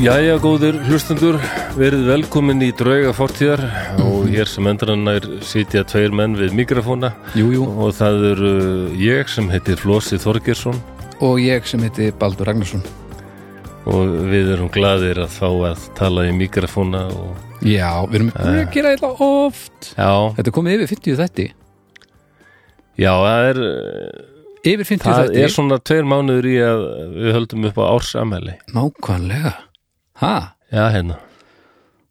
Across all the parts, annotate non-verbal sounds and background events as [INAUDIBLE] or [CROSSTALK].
Jæja, góðir hlustendur, verið velkomin í drauga fortíðar og hér sem endranær sitja tveir menn við mikrofóna. Jú, jú, og það eru ég sem heitir Flósi Þorgersson og ég sem heiti Baldur Ragnarsson. Og við erum gladir að fá að tala í mikrofóna og Já, við erum búin að gera þetta oft. Já, Þetta komið yfir 50 þætti. Já, það er Yfir 50 það þætti. er svona tveir mánuður í að við höldum upp á ársamæli Nákvæmlega Ha? Já, hérna.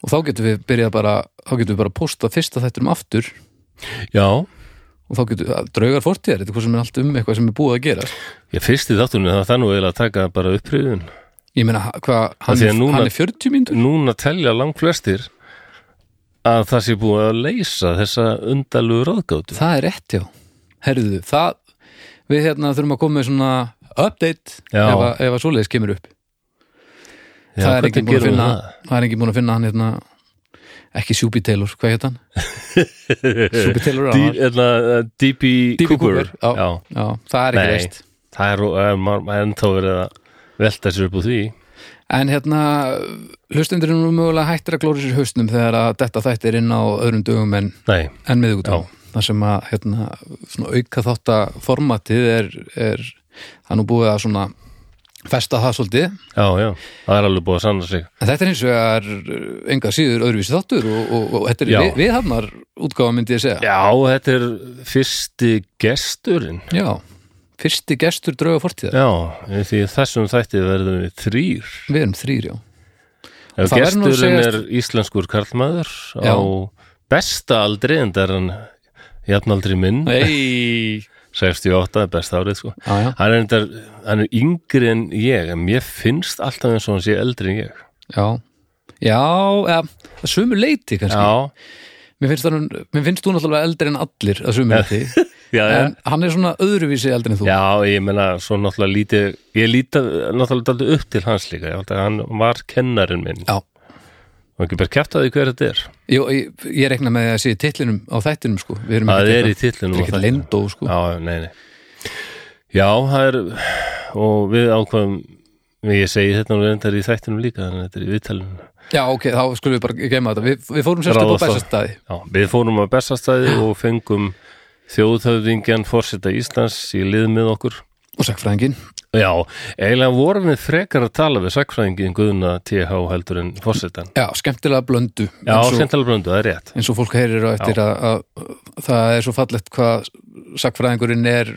Og þá getum við byrjað bara þá getum við bara að posta fyrsta þættinum aftur. Já, og þá getum við, draugar fortíðar, þetta er hvað sem er allt um eitthvað sem er búið að gera. Ég fyrst í þáttunni það eiginlega að taka bara upprýðun Ég meina, hvað, hann, hann er 40 mínútur? Núna telja langt flestir að það sé búið að leysa þessa undalugu ráðgátu. Það er rétt, já. Herðu, það, við hérna þurfum að koma með svona update Já. ef, að- að svoleiðis kemur upp Já, það er finna það? það er ekki búin að finna hann hérna ekki Sjúbi Taylor, hvað heit hann? [LAUGHS] Sjúbi Taylor er D- hann hérna, uh, D.B. D.B. Cooper, já, Já. það er ekki Nei. reist það er er ennþá verið að velta sér upp úr því en hérna, hlustundur er mögulega hættir að glóri sér haustnum þegar að þetta þættir inn á öðrum dögum en, en miðugutá þar sem að hérna, auka þátt að formatið er, er það nú búið að svona festa það svolítið. Já, já, það er alveg búið að sanna sig. En þetta er hins vegar enga síður öðruvísi þáttur og, og, og þetta er Já. við, viðhafnar útgáfa myndi ég segja. Já, þetta er fyrsti gesturinn. Já, fyrsti gestur drauga fortíðar. Já, því þessum þætti verðum við þrýr Við erum þrýr, já. Ef gesturinn segjast- er íslenskur karlmaður Já. á besta aldri en það er hann jafnaldri minn. Nei [LAUGHS] 68 er besta árið sko. Já, hann er, endar, hann er yngri en ég en mér finnst alltaf eins og hann sé eldri en ég. Já. Já, ja, að sumu leiti kannski. Já, mér, finnst hann, mér finnst þú náttúrulega eldri en allir að sumu leiti [LAUGHS] já, En hann er svona öðruvísi eldri en þú. Já, ég meina, svo náttúrulega lítið ég líti náttúrulega upp til hans líka. Hann var kennarinn minn. Já. Og ekki bara kæft að því hver þetta er? Jú, ég, ég rekna með að sé titlinum á þættinum sko. Það er í er ekkert lindó sko. Já, nei, nei. Já, það er og við ákvæðum ég segi þetta nú reyndar í þættinum líka þannig að þetta er í viðtalinu. Já, ok, þá skulum við bara gema þetta. Við, við fórum sérst upp á á. bestastæði Já, við fórum á bestastæði og fengum þjóðhöfðingjan fórseta Íslands í lið með okkur. Og sagfræðingin Já, eiginlega vorum við frekar að tala við sakfræðingin Guðuna TH heldur en fórsetan Já, skemmtilega blöndu Já, og- skemmtilega bröndu, það er rétt. eins og fólk heyrir á eftir að, að, það er svo fallegt hvað sakfræðingurinn er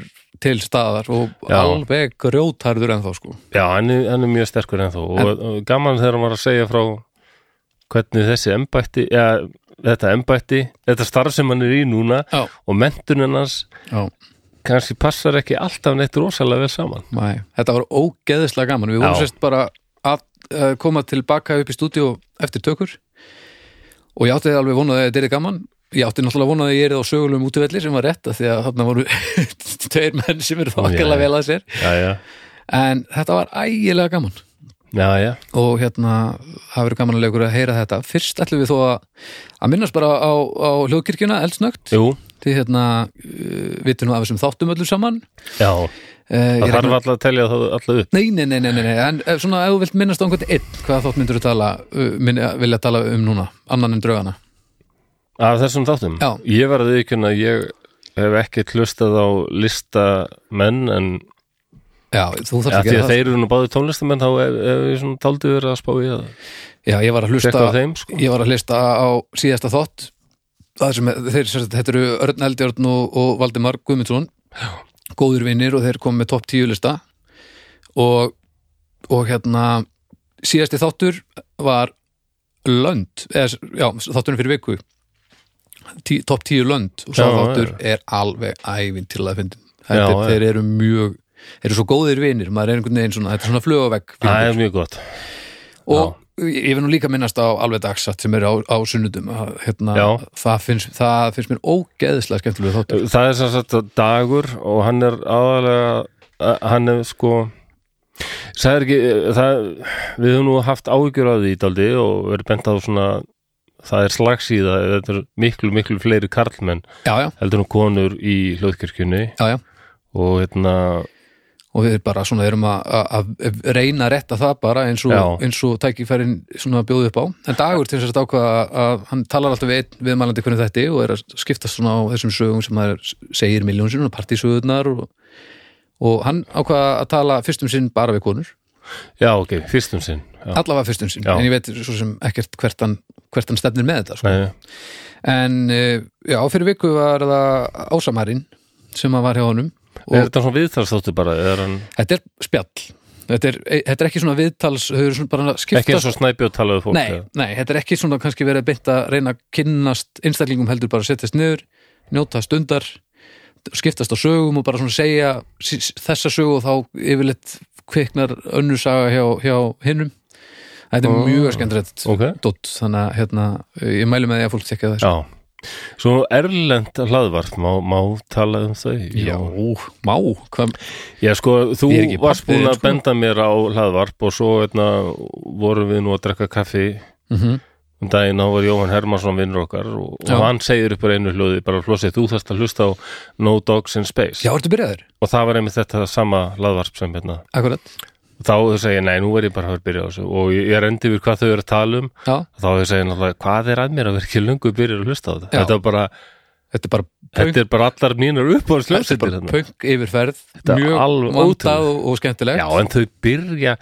til staðar og Já. alveg grjótarður ennþá sko. Já, hann er, hann er mjög sterkur ennþá og, og gaman þegar hann var að segja frá hvernig þessi embætti ja, þetta embætti, þetta starf sem hann er í núna Já. og mentunin hans Já, kannski passar ekki alltaf neitt rosalega vel saman. Nei, þetta var ógeðislega gaman. Við vorum sérst bara að uh, koma tilbaka upp í stúdíu eftir tökur. Og ég átti alveg vonað að þetta er gaman. Ég átti náttúrulega vonað að ég er á sögulegum útivelli sem var rétt af því að þarna voru [LAUGHS] tveir menn sem eru þokkalega Já. vel að sér. Já, já, en þetta var ægilega gaman. Já, og hérna það verður gaman að leikur að heyra þetta. Fyrst ætlum við þó að, að minnast bara á, á hljóðkirkjuna, eldsnögt jú, því hérna uh, vitum nú af þessum þáttum öllu saman já uh, það þarf alltaf að telja það alltaf upp Nei, nei, nei, nei, nei, en eh, svona ef þú vilt minnast á einhvern einn, hvaða þátt myndur þú tala, uh, minna, vilja tala um núna, annan en draugana? Af þessum þáttum? Já. Ég var að því að ég hef ekki hlustað á listamenn en Já, þú þarf ja, að það. þeir eru nú báði tónlistamenn þá hef hef ég svona taldið verið að spá í það Já, ég var að hlusta, sko. ég var að hlusta á síðasta þátt, það sem, er- þeir, sagt, þetta eru Örn Eldjörn og, og Valdimar Guðmundsson, góður vinnir og þeir kom með topp tíu lista. Og, og hérna, síðasti þáttur var lönd, eða, já, þátturinn fyrir viku, tí, topp tíu lönd. Og sá Já, þáttur já. er alveg ævinn til að. Já, Þetta, já. þeir eru mjög, þeir eru svo góðir vinnir, maður er einhvern veginn svona, þetta er svona flugavegg Það er mjög gott. Og ég vil nú líka minnast á alveg dagsatt sem er á, á sunnudum. Að, hérna, það, finnst, það finnst mér ógeðislega skemmtilega þáttur. Það er sem sagt að dagur og hann er aðalega að- hann er sko það er ekki það, við höfum nú haft áhyggjur af því daldi og verið bent á svona það er slagsíða, þetta er miklu miklu fleiri karlmenn já, já, heldur nú konur í hljóðkirkjunni. Já, já. Og hérna og við bara svona erum að, reyna að retta það bara eins og, eins og tækifærin svona bjóðu upp á en dagur til þess að ákvaða að hann talar alltaf við viðmælandi hvernig þetta og er að skiptast svona á þessum sögum sem maður segir miljónsinn og partísögurnar og, og hann ákvaða að tala fyrstum sinn bara við konur já, ok, fyrstum sinn já. allavega fyrstum sinn, Já. en ég veit svo sem ekkert hvert hann, hvert hann stefnir með þetta sko. Nei, en eh, já, fyrir viku var það Ásamarinn sem var hjá honum er þetta svona viðtalsþáttu bara er hann, þetta er spjall. Þetta er, þetta er ekki svona viðtals svona ekki eins og snæpi og talaðu fólk nei, nei, þetta er ekki svona kannski verið beint að reyna að kynnast einstaklingum heldur bara að setjast niður njóta stundar skiptast á sögum og bara svona segja þessa sögu og þá yfirleitt kviknar önnur saga hjá, hjá hinnum þetta er Ó. mjög skemmtilegt ok, dott, þannig að hérna, ég mælu með því að fólk tekja þessu já svo erlend hlaðvarp, má, má tala um þau? Já, má, hvað Já, sko, þú varst búin að sko. benda mér á hlaðvarp og svo eitna, vorum við nú að drekka kaffi. Mm um daginn, þá var Jóhann Hermansson vinnur okkar og, og hann segir upp á einu hljóði bara flósið, þú þarst að hlusta á No Dogs in Space. Já, ertu byrjaður? og það var einmitt þetta sama hlaðvarp sem hérna, Akkurat þá þau segja, nei, nú er ég bara að byrja á þessu. Og ég, ég rendi við hvað þau eru að tala um. Já, þá þau segja náttúrulega, hvað er að mér að vera ekki lungu byrja að hlusta á þetta? Þetta er bara, þetta er bara punk, þetta er bara allar mínar þetta er bara punk yfirferð. Er mjög vandað og, skemmtilegt. Já, en þau byrja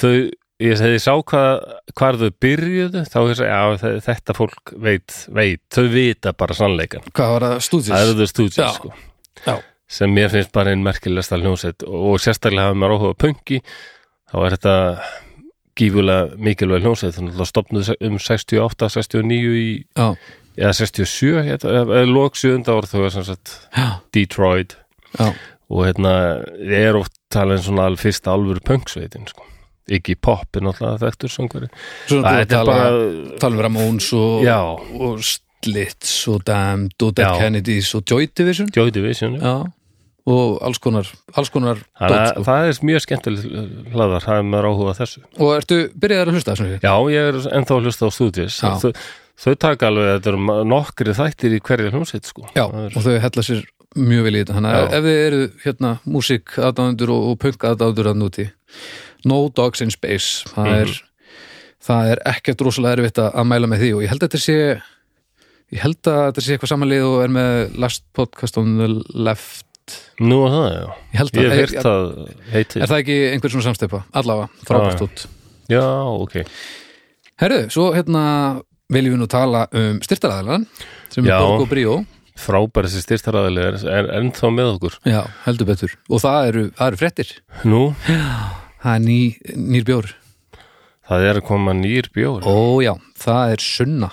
þau, ég hefði sá hvað hvar þau byrjuðu, þá ég segja já, þe- þetta fólk veit, veit þau vita bara sannleikan, Hvað var það? Stúdis? það eru þau stúdíu Já. sko, sem mér finnst bara einn merkilegsta hljónsett og sérstaklega hafa maður áhuga punki, þá er þetta gífulega mikilvæg hljónsett þannig að stopnuð um 68 69 í, eða 67 hérna, eða lók 7. ár þau er sem sagt Detroit já. og hérna er oft talað um svona al fyrsta alvöru punksveitin sko. ekki pop er náttúrulega þekktur söngveri Svo erum við að þetta er tala, bara tala um Ramones og, og Slits og Damned og Dead. Kennedys og Joy Division Joy Division já. Já, og alls konar alls konar Þannig dót sko. það er mjög skemmtileg hlaðar, það er maður áhuga þessu Og ertu byrjaðar að hlusta þessu? já, ég er ennþá að hlusta á stúdíus Já. þau, þau taka alveg, þetta eru nokkri þættir í hverju hljómsveit sko. Já, Það er, og þau hella sér mjög vel í þetta Þannig að ef þið eru hérna músík aðdáðundur og, og punk aðdáðundur að núti No Dogs in Space það, Mhm. er, það er ekkert rosalega erfitt að mæla með því og ég held að þetta sé ég held að þetta sé eitthvað samanlið og er með last podcast on the left nú er það, já. Ég held ég að, hef heyrt það heiti er það ekki einhver svona samsteipa? Allavega, frábært Já, út. Já, ok. Herru, svo hérna viljum við nú tala um styrtaræðalan sem Já. er Borg og Bríó. Frábæri þessi styrtaræðilega er, ennþá með okkur. Já, heldur betur. Og það eru, það eru fréttir. Nú, það er ný, nýr bjór. Það er að koma nýr bjór. Ó já, það er sunna.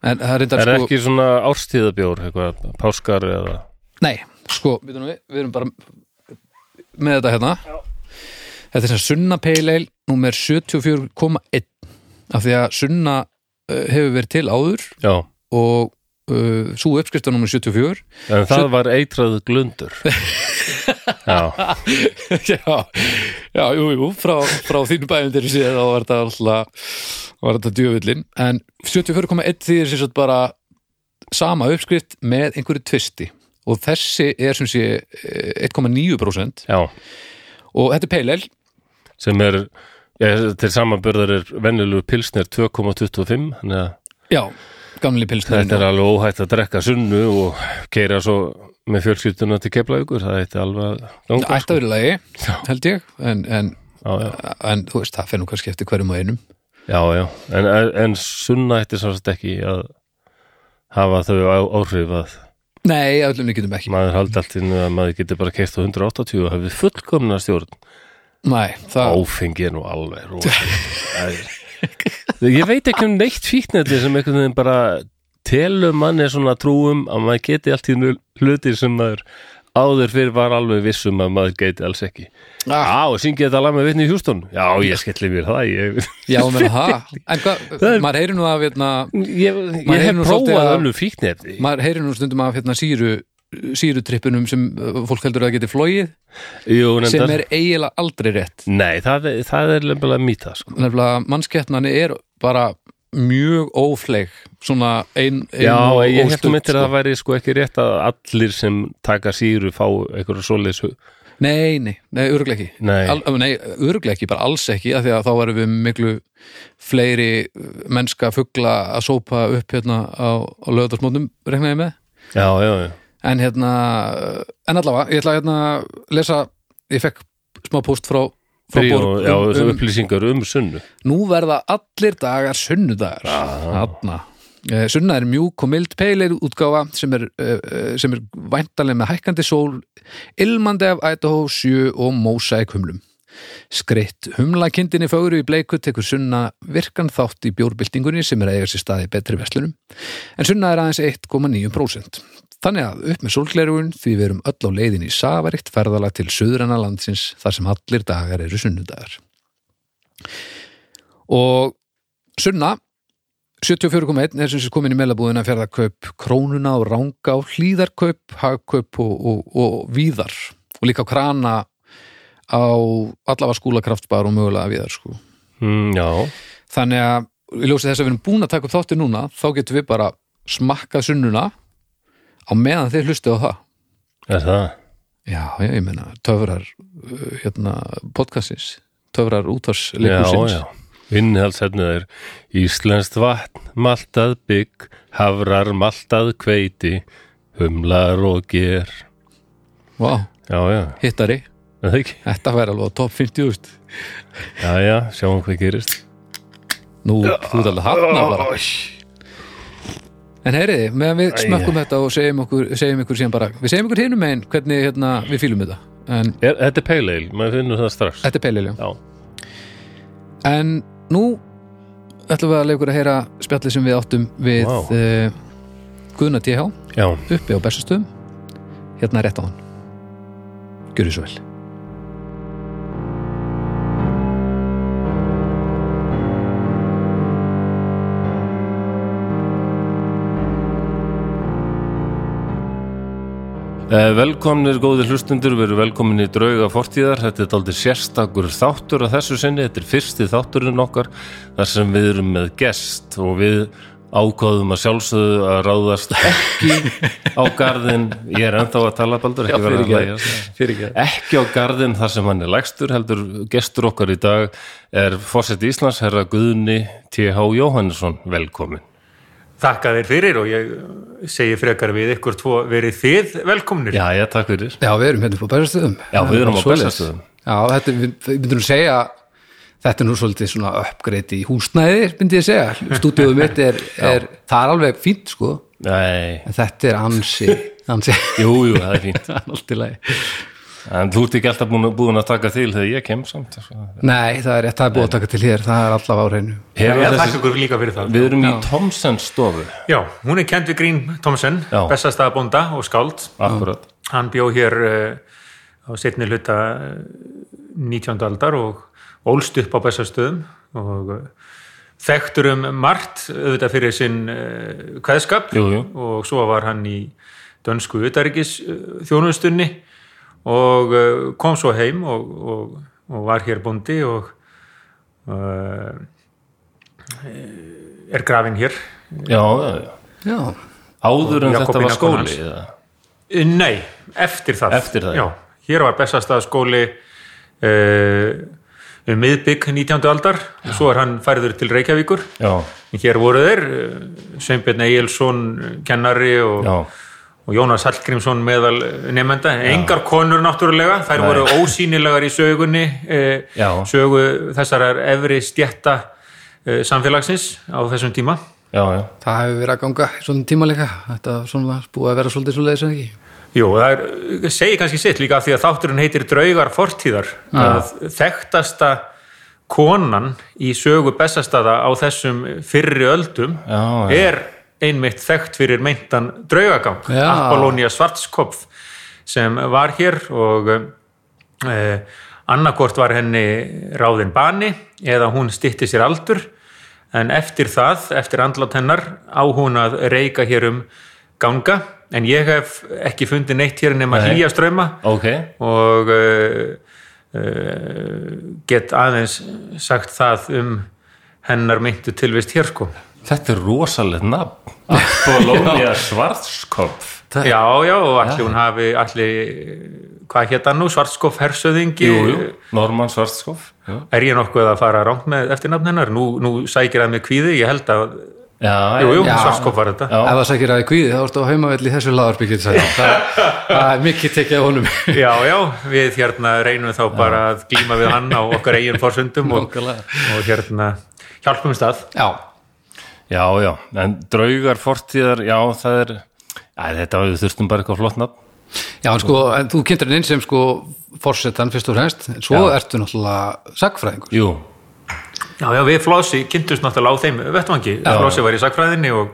En það er er sko ekki svona árstíðabjór eitthvað, páskar eða Nei, sko, við, við, við erum bara með þetta hérna. Þetta er sem sunna pale ale númer 74,1 af því að sunna uh, hefur verið til áður já, og uh, svo uppskrifta númer 74 en það var eitrað glundur. [LAUGHS] Já, Já, já, jú, jú frá, frá þínu bæjundir í síðan þá var þetta alltaf var þetta djöfullin en 74,1 því er sér satt bara sama uppskrift með einhverju tvisti og þessi er sem sé eh, 1,9% já. Og þetta er ale sem er ég, til samanbörðar er venjulegu pilsnir 2,25 þannig að Já, gamli pilsnerinn þetta er alveg óhætt að drekka sunnu og keira svo með fjölskylduna til keflaugur, það ætti alveg ætti að vera lagi, held ég. En, en, já, já, en veist, það fer nú kannski eftir hverjum og einum. Já, já. En, en sunna ætti svo ekki að hafa þau áhrif að Nei, öllum við getum ekki. Maður haldi allt innu að maður geti bara keirt á 180 og hefði fullkomna stjórn. Nei, það, áfengi er nú alveg ég veit ekki um neitt fíknetli sem einhvern veginn bara telur manni svona trúum að maður geti allt í einu hluti sem maður áður fyrir var alveg vissum að maður geti alls ekki. Ah, Já, syngi þetta lag með vitni í Hjústun Já, ég skelli mér það Ég, já, menn það En hvað, [LAUGHS] maður heyrir nú af hérna, ég, ég hef prófað að- önnu fíknetli maður heyrir nú stundum af hérna síru sírutrippunum sem uh, fólk heldur að geti flóið Jú, sem er eiginlega aldrei rétt. Nei, það, það er lefnilega mýta sko. nefnilega mannskettnani er bara mjög ófleig svona ein, ein Já, ég hefði myndir að sko. það væri sko ekki rétt að allir sem taka síru fá einhverju svoleiðis Nei, nei, nei, öruglega ekki Nei. Al, nei, öruglega ekki, bara alls ekki af því að þá erum við miklu fleiri mennska fugla að sópa upp hérna á, á lögðarsmótum reknaði með já, já, já en hérna, en allavega ég ætla að hérna lesa ég fekk smá post frá, frá Bríó, Borg já, um, um, upplýsingar um sunnu. Nú verða allir dagar sunnudagar. Þarna. Eh, Sunna er mjúk og mild peilir útgáfa sem er, uh, sem er væntalega með hækkandi sól, ilmandi af Idaho 7 og mósæk humlum. Skritt humlakindinni fögru í bleiku tekur Sunna virkan þátt í bjórbyltingunni sem er eiga sér staði betri verslunum, en Sunna er aðeins 1,9%. Þannig að upp með sólglerugun því við erum öll á leiðin í safaríkt ferðalag til söðrana landsins þar sem allir dagar eru sunnudagar. Og Sunna 74,1 er sem sé komin í meilabúðina að fjárða kaup krónuna og ranga og hlýðarkaup, hagkaup og, og, og víðar og líka krana á allavega skúlakraftbar og mögulega víðar sko. mm, Þannig að í ljósi þess að við erum búin að taka upp þátti núna þá getum við bara smakkað sunnuna á meðan þeir hlustu á það. er það Já, já, ég meina, töfrar uh, hérna, podcastis, töfrar Já, útvarsleikusins. já Innhaldsefnið er Íslenskt vatn, maltað bygg, hafrar, maltað kveiti, humlar og ger. Vá, Já, já, hittari, þetta væri alveg á topp 50 úst. Já, já, sjáum hvað gerist. Nú, þú ert alveg hafna bara. En heyriði, meðan við Æ. smökkum þetta og segjum okkur, segjum ykkur síðan bara, við segjum ykkur hinum megin hvernig hérna, við fýlum þetta. En Er, þetta er ale, maður finnur það strax. þetta er peililjá. Já, En nú ætlum við að leiða ykkur að heyra spjallið sem við áttum við Vá. uh, Guðna TH já, uppi á Bessastöðum hérna rétt á hann Gjörðu svo vel Velkomnir góðir hlustundur, við erum velkomin í drauga fortíðar, þetta er aldrei sérstakur þáttur að þessu sinni, þetta er fyrsti þátturinn okkar þar sem við erum með gest og við ákváðum að sjálfsögðu að ráðast ekki á garðin, ég er ennþá að tala baldur, ekki vera að Fyrir ekki á garðin þar sem hann er lægstur heldur gestur okkar í dag er fórseti Íslands, herra Guðni T.H. Jóhannesson, velkomin Þakka þér fyrir og ég segi frekar við ykkur tvo verið þið velkomnir. Já, ég takk fyrir. Já, við erum hérna upp á Bessastöðum. Já, við erum á. Bessastöðum. Já, þetta, er- við, við myndum að segja þetta er nú svolítið svona uppgreiti í húsnæði, myndi ég segja. [LAUGHS] Stúdíóðu mitt er, er það er alveg fínt sko, Nei, en þetta er ansi ansi, jú, jú, það er fínt. [LAUGHS] Allt í lagi En þú ert ekki alltaf búin, búin að taka til þegar ég kem samt svo. Nei, það er rétt, það er búið að taka til hér það er allavega á reynu ég þakka ykkur líka fyrir það. Við erum í Thomsens stofu Já, hún er kent við Grín Thomsen, Já. bestastæðabónda og skáld. Akkurat Hann bjó hér uh, á setni hluta uh, 19. aldar og ólst upp á bestastöðum og uh, þekktur um margt auðvitað fyrir sinn uh, kveðskap Jú, jú. og svo var hann í dönsku utaríkis uh, þjónustunni og uh, kom svo heim og, og, og var hér bóndi og uh, er grafinn hér Já, já, Áður en þetta var skóli eða? Uh, Nei, eftir það. Eftir það, já. Hér var bestastaðskóli uh, um miðbygg 19. aldar og svo er hann færður til Reykjavíkur. Já, Hér voru þeir, Sveinbjörn Egilson, kennari og, já, og Jónas Hallgrímsson meðal nefnda. Engar konur náttúrulega, þær Nei. voru ósýnilegar í sögunni, Já. sögu þessarar efri stjætta uh, samfélagsins á þessum tíma. já, já það hefur verið að ganga í svolítið tíma líka þetta svona búið að vera svolítið svolítið sem ekki Jú, það er, segi kannski sitt líka af því að þátturinn heitir Draugar fortíðar að þekktasta konan í sögu bestastaða á þessum fyrri öldum Já, já. er einmitt þekkt fyrir meintan draugagang. Apollonia Svartskopf sem var hér og eh, annarkort var henni ráðin bani eða hún stytti sér aldur en eftir það, eftir andlát hennar á hún að reyka hér um ganga en ég hef ekki fundið neitt hér nema Nei. hlýja ströma Ok, og uh, uh, get aðeins sagt það um hennar meintu tilvist hér sko þetta er rosalegt nafn. Apollonia Schwarzkopf. Það- Já, já, og allir hún hafi allir, hvað hétt hann nú, Svartskoff hersöðingi jú, jú, Norman Svartskoff já, Er ég nokkuð að fara rámt með eftirnafn hennar? Nú, nú sækir það með kvíði, ég held að já, Jú, jú, Já. Svartskoff var þetta. Já. ef það sækir að kvíði þá ertu á heimavelli í þessu laðarbyggið það, það er mikið tekið af honum. Já, já, við hérna reynum þá bara að glíma við hann á okkar eigin forsundum og, og hérna hjálpum stað. Já, já, já, en draugar fortíðar, já, það er já, þetta við þurftum bara eitthvað flott nafn. Já en sko en þú kynntir hann inn sem sko forsetan fyrst og fremst en svo Já. ertu náttúrulega sagfræðingur Jú, Já, já, við Flossi kynntumst náttúrulega á þeim vettvangi. Flossi var í sakfræðinni og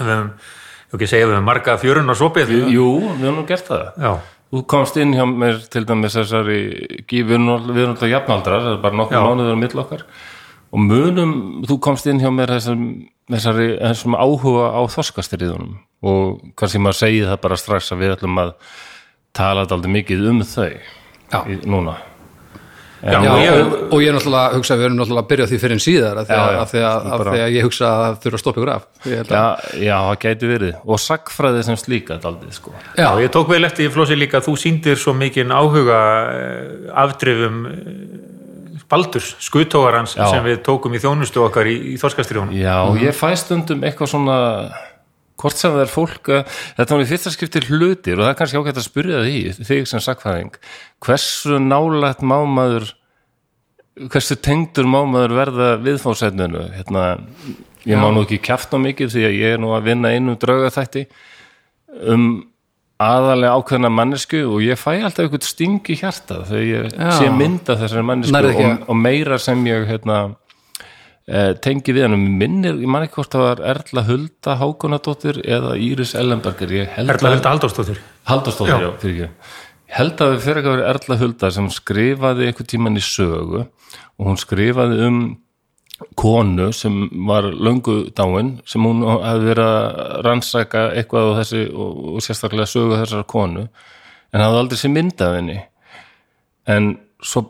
við höfum, ég ekki segja, við höfum marga fjörun og sopið. Jú, við höfum nú gert það. Já, Þú komst inn hjá mér til dæmis þessari við erum náttúrulega- jafnaldrar, það er bara nokkur Já. mánuður á mill okkar og munum, þú komst inn hjá mér þessum, þessari, þessum áhuga á þorskastriðunum og kannski maður segi það bara strax að við ætlum að tala aldrei mikið um þau Já. í, núna. Já, Já, og ég, og, ég er náttúrulega að hugsa að við erum náttúrulega að byrja því fyrir en síðar af því að, Já, já. af því að, af Bara- því að ég hugsa að það þurfa að stoppa ykkur af. Já, já, það gæti verið. Og sagfræði sem slíka daldið sko. Já, ég tók vel eftir Flossi líka. Að þú sýndir svo mikinn áhuga eh, afdrifum eh, Baldurs, skutógarans sem við tókum í þjónustu okkar í, í Þorskastriðunum Já, og ég fæ stundum eitthvað svona hvort sem það er fólk að þetta var í fyrsta skipti hlutir og það er kannski ágætt að spyrja því, þig sem sakfæðing hversu nálægt mámaður hversu tengdur mámaður verða viðfáðsætninu hérna, ég má nú ekki kjafta mikið því að ég er nú að vinna einum draugaþætti um aðalega ákveðna mannesku og ég fæ alltaf eitthvað sting í hjarta þegar ég Já. sé mynda þessari mannesku og, og meira sem ég hérna eh, tengi við hann minnir, ég man ekki hvort það var Erla Hulda Hákonadóttir eða Íris Ellenberger Erla Hulda Halldórsdóttir. Halldórsdóttir, fyrir ekki. Held að við fyrir ekki að vera Erla Hulda sem skrifaði einhvern tímann í sögu og hún skrifaði um konu sem var löngu dáin sem hún hefði verið að rannsaka eitthvað á þessi og, og sérstaklega sögu þessar konu en hafði aldrei sér mynd af henni. En svo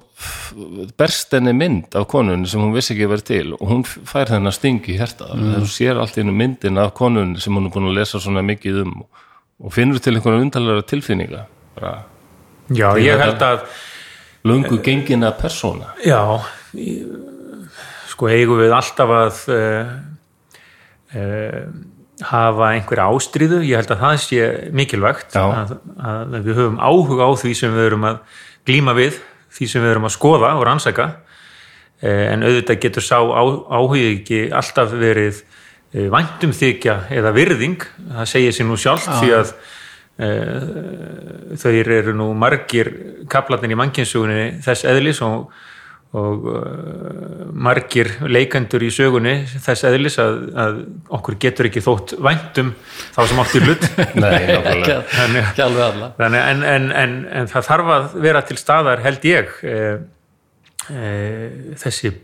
berst henni mynd af konunni sem hún vissi ekki vera til og hún fær þennan sting í hérta mm. þegar hún sér allt í hennu myndin af konunni sem hún er búin að lesa svona mikið um og finnur til einhverja undarlega tilfinninga bara. Já, ég held að löngu gengina persóna. Já, í- sko eigum við alltaf að uh, uh, hafa einhverja ástríðu, ég held að það sé mikilvægt að, að við höfum áhuga á því sem við erum að glíma við, því sem við erum að skoða og rannsaka. Uh, en auðvitað getur sá á, áhugi ekki alltaf verið uh, væntumþykja eða virðing, það segir sér nú sjálft því að þau eru nú margir kaplarnir í mannkynnsugunni þess eðlis og, og uh, margir leikendur í sögunni þess eðlis að, að okkur getur ekki þótt væntum þá sem hlut. [LAUGHS] Alveg alla. Þannig, en, en, en, en það þarf að vera til staðar held ég e, e, þessi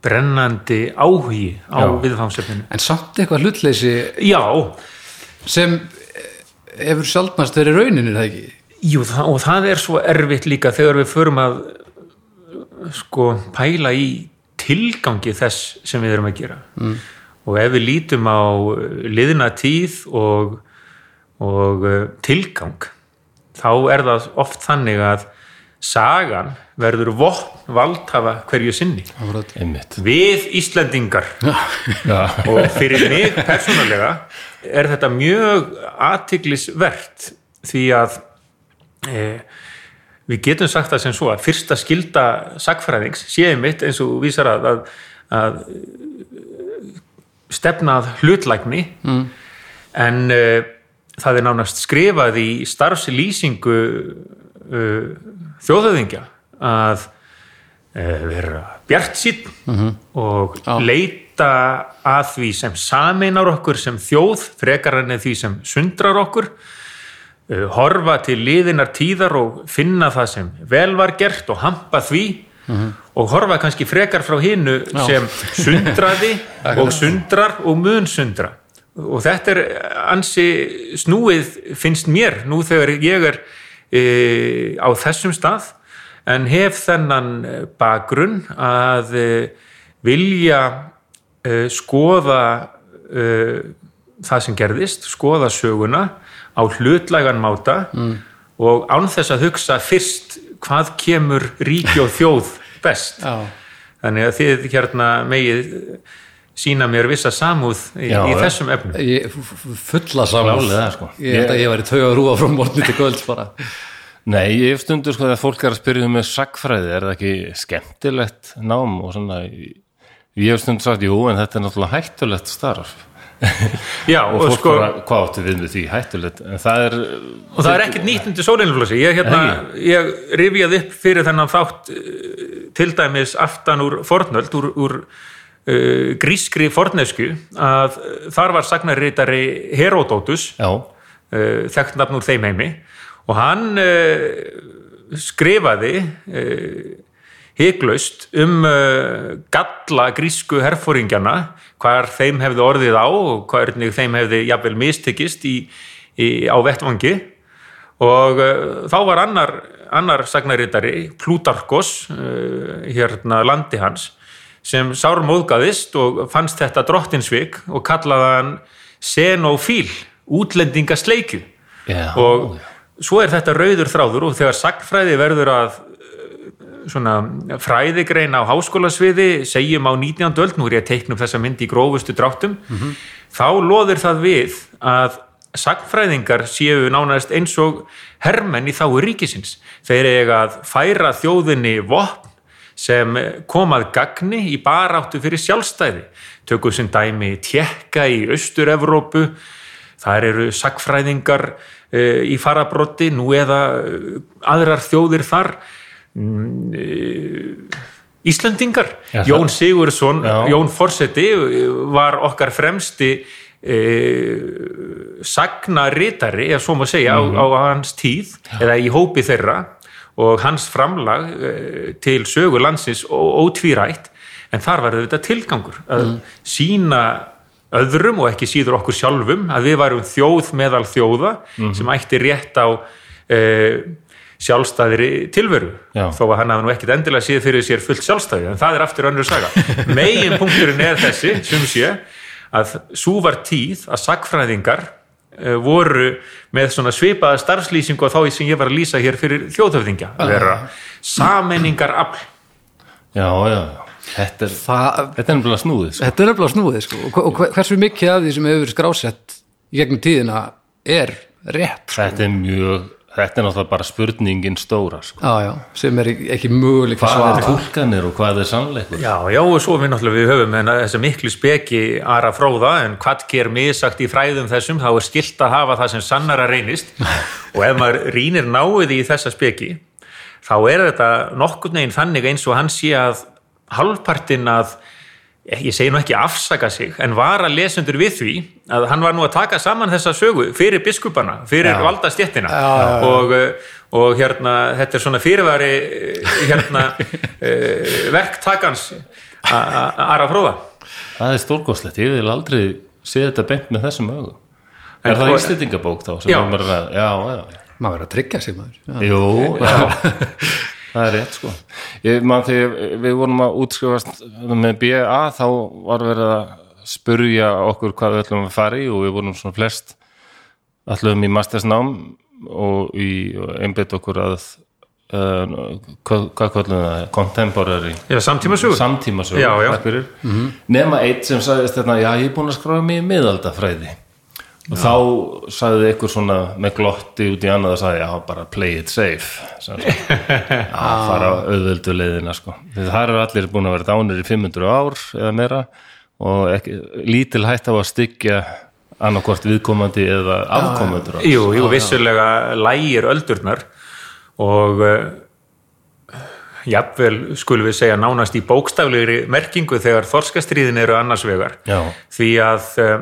brennandi áhugi á Já. viðfámsefninu en samt eitthvað hlutleysi Já, sem hefur sjálfnast verið rauninni það ekki? Jú, það, og það er svo erfitt líka þegar við förum að sko pæla í tilgangi þess sem við erum að gera mm. og ef við lítum á uh, liðna tíð og, og uh, tilgang þá er það oft þannig að sagan verður vopn valdhafa hverju sinni einmitt við Íslendingar [LAUGHS] Já. og fyrir mig persónulega er þetta mjög athyglisvert því að e, við getum sagt það sem svo að fyrsta skilda sagfræðings séum mitt eins og vísar að, að, að stefnað hlutlægni. Mm. en e, það er nánast skrifað í starfslýsingu e, þjóðhöfðingja að e, vera bjart sín og leita að því sem sameinar okkur sem þjóð frekar enn því sem sundrar okkur. uh, horfa til liðinar tíðar og finna það sem vel var gert og hampa því og horfa kannski frekar frá hinnu sem sundraði [LAUGHS] og sundrar og mun sundra. Og þetta er ansi snúið finnst mér nú þegar ég er e, á þessum stað en hef þennan bakgrunn að e, vilja e, skoða það sem gerðist, skoða söguna á hlutlægan máta mm. og án þess að hugsa fyrst hvað kemur ríki og þjóð [LAUGHS] best Já. þannig að þið hérna megið sína mér vissa samúð í, Já, í þessum efnum Ég, fulla saman Klálega, sko. Ég held að ég væri tauga rúa frá morgunni til kvölds bara [LAUGHS] Nei, ég hef stundur sko þegar fólk er að spyrja um með sagfræði, er það ekki skemmtilegt nám og svona ég hef stundur sagt, jú, en þetta er náttúrulega hættulegt starf Já, og, og, sko, bara, hvað áttu við með því? Hættulegt, en það er og það er ekkert nýtt undir sólinflósi ég, hérna, ég rifjaði upp fyrir þennan þátt eh, til dæmis aftan úr fornöld úr, úr uh, grískri fornesku að uh, þar var sagnarritari Herodótus uh, þekkt nafn úr þeim heimi. Og hann uh, skrifaði hygglaust um galla grísku herfóringjana hvar þeim hefði orðið á og hvernig þeim hefði jafnvel mistekist í, í, á vettvangi. Og uh, þá var annar, annar sagnaritari, Plutarkos uh, hérna landi hans sem sár móðgaðist og fannst þetta drottinsvik og kallaði hann xenofíl, útlendingasleikju já, og svo er þetta rauður þráður og þegar sagnfræði verður að eh, svona fræðigrein á háskólasviði segjum á 19. öld, nú er ég að teikna um þessa mynd í grófustu dráttum þá loður það við að sagnfræðingar séu nánast eins og hermenn í þáu ríkisins. Þeir eiga að færa þjóðinni vopn sem komað gagni í baráttu fyrir sjálfstæði. Tökum sem dæmi tjekka í Austur-Evrópu. Þar eru sagfræðingar uh, í farabrotti nú eða uh, aðrar þjóðir þar. mm, Íslandingar Já, Jón Sigurðsson, Já. Jón Forseti var okkar fremsti uh, sagnaritari ef svo má segja á, á hans tíð eða í hópi þeirra. Og hans framlag uh, til sögu landsins ótvírætt. En þar var þetta tilgangur að sína öðrum og ekki síður okkur sjálfum að við varum þjóð meðal þjóða sem ætti rétt á uh, sjálfstæðri tilveru Já. þó að hann hafa nú ekkit endilega síð fyrir sér fullt sjálfstæði en það er aftur önnur saga [LAUGHS] megin punkturinn er þessi sem sé að svo var tíð að sagfræðingar uh, voru með svona svipaða starfslýsingu og þá sem ég var að lýsa hér fyrir þjóðhöfðingja vera sammenningar afl já, já, þetta er Það, þetta er nefnilega snúðið, sko. þetta er nefnilega snúið sko. og, og hver- hversu mikið af því sem hefur verið skrásett í gegnum tíðina er rétt sko. þetta er mjög þetta er náttúrulega bara spurningin stóra, sko. Já, já, sem er ekki möguleik að hvað er tólkanir og hvað er sannleikur? Já, já, og svo við náttúrulega við höfum en þessa miklu speki Ara fróða en hvað ger misagt í fræðum þessum þá er skilt að hafa það sem sannara reynist. [LAUGHS] Og ef maður rínir náið í þessa speki þá er þetta nokkurn veginn þannig eins og hann sé að halvpartinn að ég segi nú ekki afsaka sig en var að lesendur við því að hann var nú að taka saman þessa sögu fyrir biskupana, fyrir Já. valdastjettina Já, já, já. og, uh, og hérna þetta er svona fyrirværi uh, hérna uh, [LAUGHS] verktakans a- a- Ara fróða það er stórkoslegt, ég vil aldrei sé þetta beint með þessum En er það hvað- íslendingabók þá? sem Já. er bara, já, já, maður verður að tryggja sig maður já. Jú, já, [LAUGHS] [LAUGHS] það er rétt sko. Ég man þegar við vorum að útskrifast með BA þá var verið að spurja okkur hvað við ætlum að fara í og við vorum svona flest ætlum í mastersnám og í einbeitt okkur að uh, hvað, hvað kallum það? Contemporary. Samtíma samtímasögur. Já. takk fyrir. nema eitt sem sagðist þetta já ég er búin að skráða mig í miðaldafræði og þá sagði ykkur svona með glotti út í annað og sagði já bara play it safe. [LAUGHS] Já fara auðvöldu leiðina sko. Það eru allir búin að vera dánir í 500 ár eða meira og ekki, lítil hætt á að styggja annarkvort viðkomandi eða afkomendur hans. Jú, jú, vissulega lægir öldurnar og uh, jafnvel skulum við segja nánast í bókstaflegri merkingu þegar þorskastríðin eru annars vegar. Já. því að uh,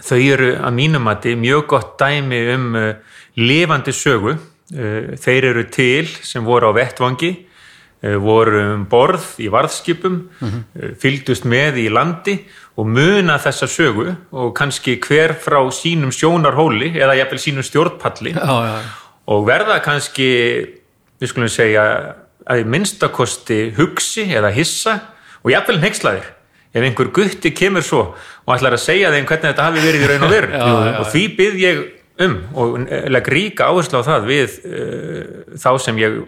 þau eru að mínum mati mjög gott dæmi um uh, lifandi sögu. Uh, þeir eru til sem voru á vettvangi uh, voru um borð í varðskipum uh, fylgdust með í landi og muna þessa sögu og kannski hver frá sínum sjónarhóli eða jafnvel sínum stjórnpalli. Já, já, og verða kannski við skulum segja að minnstakosti hugsi eða hissa og jafnvel nexlaðir ef einhver gutti kemur svo og ætlar að segja þeim hvernig þetta hafi verið í raun og veru. [LAUGHS] Og því byð ég um og legg ríka áherslu á það við uh, þá sem ég uh,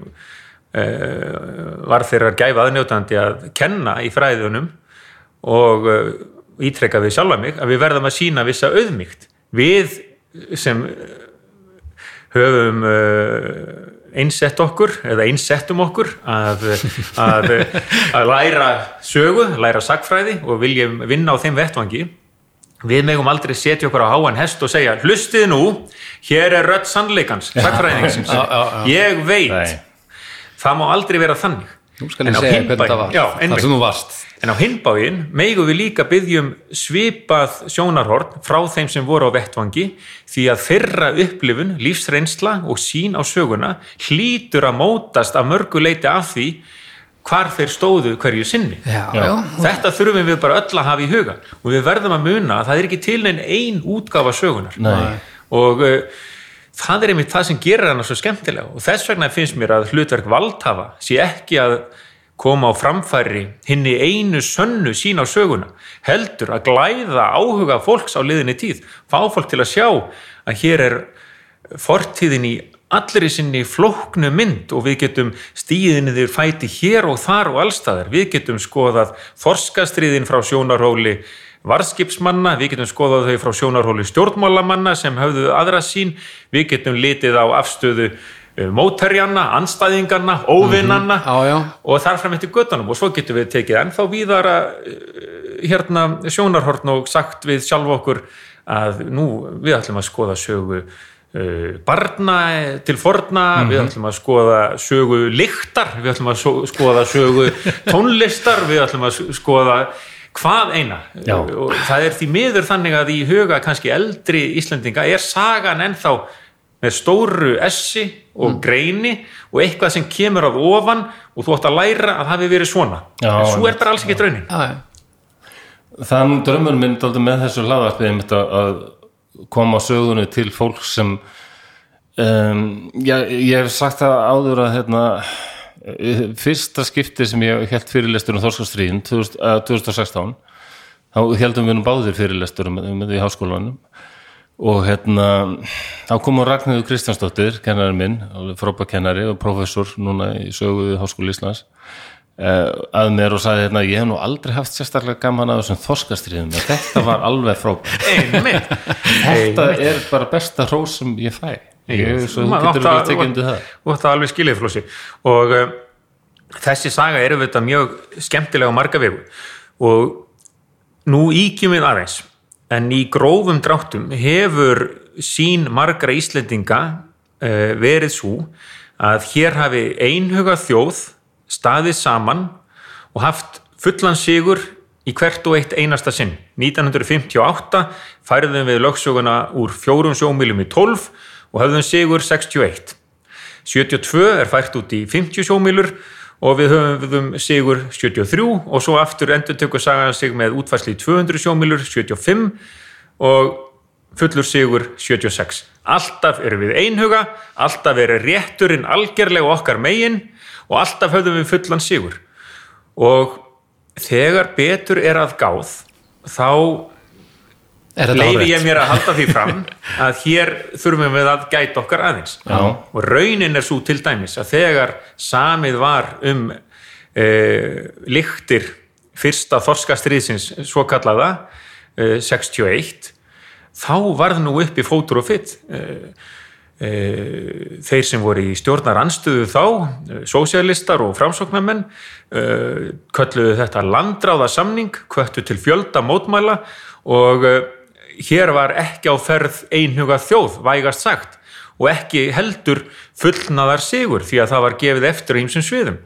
var þeirra gæfa aðnjótandi að kenna í fræðunum og uh, ítrekka við sjálfa mig að við verðum að sína vissa auðmygt við sem höfum einsett okkur eða einsettum okkur að, að, að læra sögu, læra sagfræði og viljum vinna á þeim vettvangi. Við megum aldrei setja okkur á háan hest og segja hlustið nú, hér er rödd sannleikans, sagfræðingsins ég veit. Það má aldrei vera þannig Nú skal En ég segja hvernig það var. Einmitt. sem þú varst. En á hinbáin megum við líka byggjum svipað sjónarhorn frá þeim sem voru á vettvangi því að þeirra upplifun, lífsreynsla og sín á söguna hlýtur að mótast af mörgu leiti af því hvar þeir stóðu hverju sinni. Já, já, Þetta þurfum við bara öll að hafa í huga. Og við verðum að muna að það er ekki til neinn ein útgáfa sögunar Nei. og uh, það er einmitt það sem gerir hana svo skemmtilega og þess vegna finnst mér að hlutverk valdhafa sé ekki að koma á framfæri hinni einu sönnu sín á söguna heldur að glæða áhuga fólks á liðinni tíð fá fólk til að sjá að hér er fortíðin í allri sinni flóknu mynd og við getum stíðinni þér fæti hér og þar og allstaðar. Við getum skoðað þorskastriðin frá sjónarhóli varskipsmanna, við getum skoðað þau frá sjónarhóli stjórnmálamanna sem höfðu aðra sín, við getum litið á afstöðu eh, mótherjanna, anstæðinganna, óvinnanna já, já. og þar fram eftir göttunum og svo getum við tekið ennþá víðara eh, hérna sjónarhorn og sagt við sjálf okkur að nú við ætlum að skoða sögu uh, barna til forna. Við ætlum að skoða sögu lyktar, við ætlum að skoða sögu [LAUGHS] tónlistar, við ætlum að skoða hvað eina? Já. og það er því miður þannig að í huga kannski eldri Íslendinga er sagan ennþá með stóru essi og greini og eitthvað sem kemur af ofan og þú átt að læra að hafi verið svona. Já, en svo er bara alls ekki draunin. Þann drömmur minn dálítið með þessu hlaðarpið einmitt að, að koma sögunni til fólk sem um, já, ég hef sagt það áður að hérna, fyrsta skipti sem ég held fyrirlestur um Þorskastríðin 2000, uh, 2016 þá heldum við nú báðir fyrirlestur um, um þetta í háskólanum. Og hérna þá kom Ragnhildur Kristjánsdóttir kennari minn, frábæk kennari og professor núna í sögu við Háskóli Íslands eh, að mér og sagði hérna ég hef nú aldrei haft sérstaklega gaman að þessum þorskastriðum þetta var alveg frábært. Þetta er bara besta hrós sem ég fæ Maður átt að- og þetta alveg skilið flósi. Og uh, þessi saga er auðvitað mjög skemmtilega á marga vegu. Og nú íkjum við aðeins. En í grófum dráttum hefur sín margra Íslendinga uh, verið svo að hér hafi einhuga þjóð staðið saman og haft fullan sigur í hvert og eitt einasta sinn. 1958 færðum við lögsöguna úr fjórum sjómílum í 12 og höfðum sigur 61. 72 er fært út í 50 sjómílur og við höfum sigur 73 og svo aftur endur tökur sagan sig með útfærsli í 200 sjómílur 75 og fullur sigur 76. Alltaf erum við einhuga, alltaf er rétturinn algerlega okkar megin og alltaf höfðum við fullan sigur. Og þegar betur er að gáð, þá Árétt? ég mér að halda því fram að hér þurfum við að gæta okkar aðeins Já. og raunin er svo til dæmis að þegar samið var um e, lyktir fyrsta þorskastriðsins svo kallaða e, 61 þá varð nú upp í fótur og fytt e, e, þeir sem voru í stjórnar anstöðu þá, sósialistar og framsóknarmenn kölluðu þetta landráða samning kvöttu til fjölda mótmæla og hér var ekki á ferð einhuga þjóð, vægast sagt og ekki heldur fullnaðar sigur því að það var gefið eftir á ýmsum sviðum.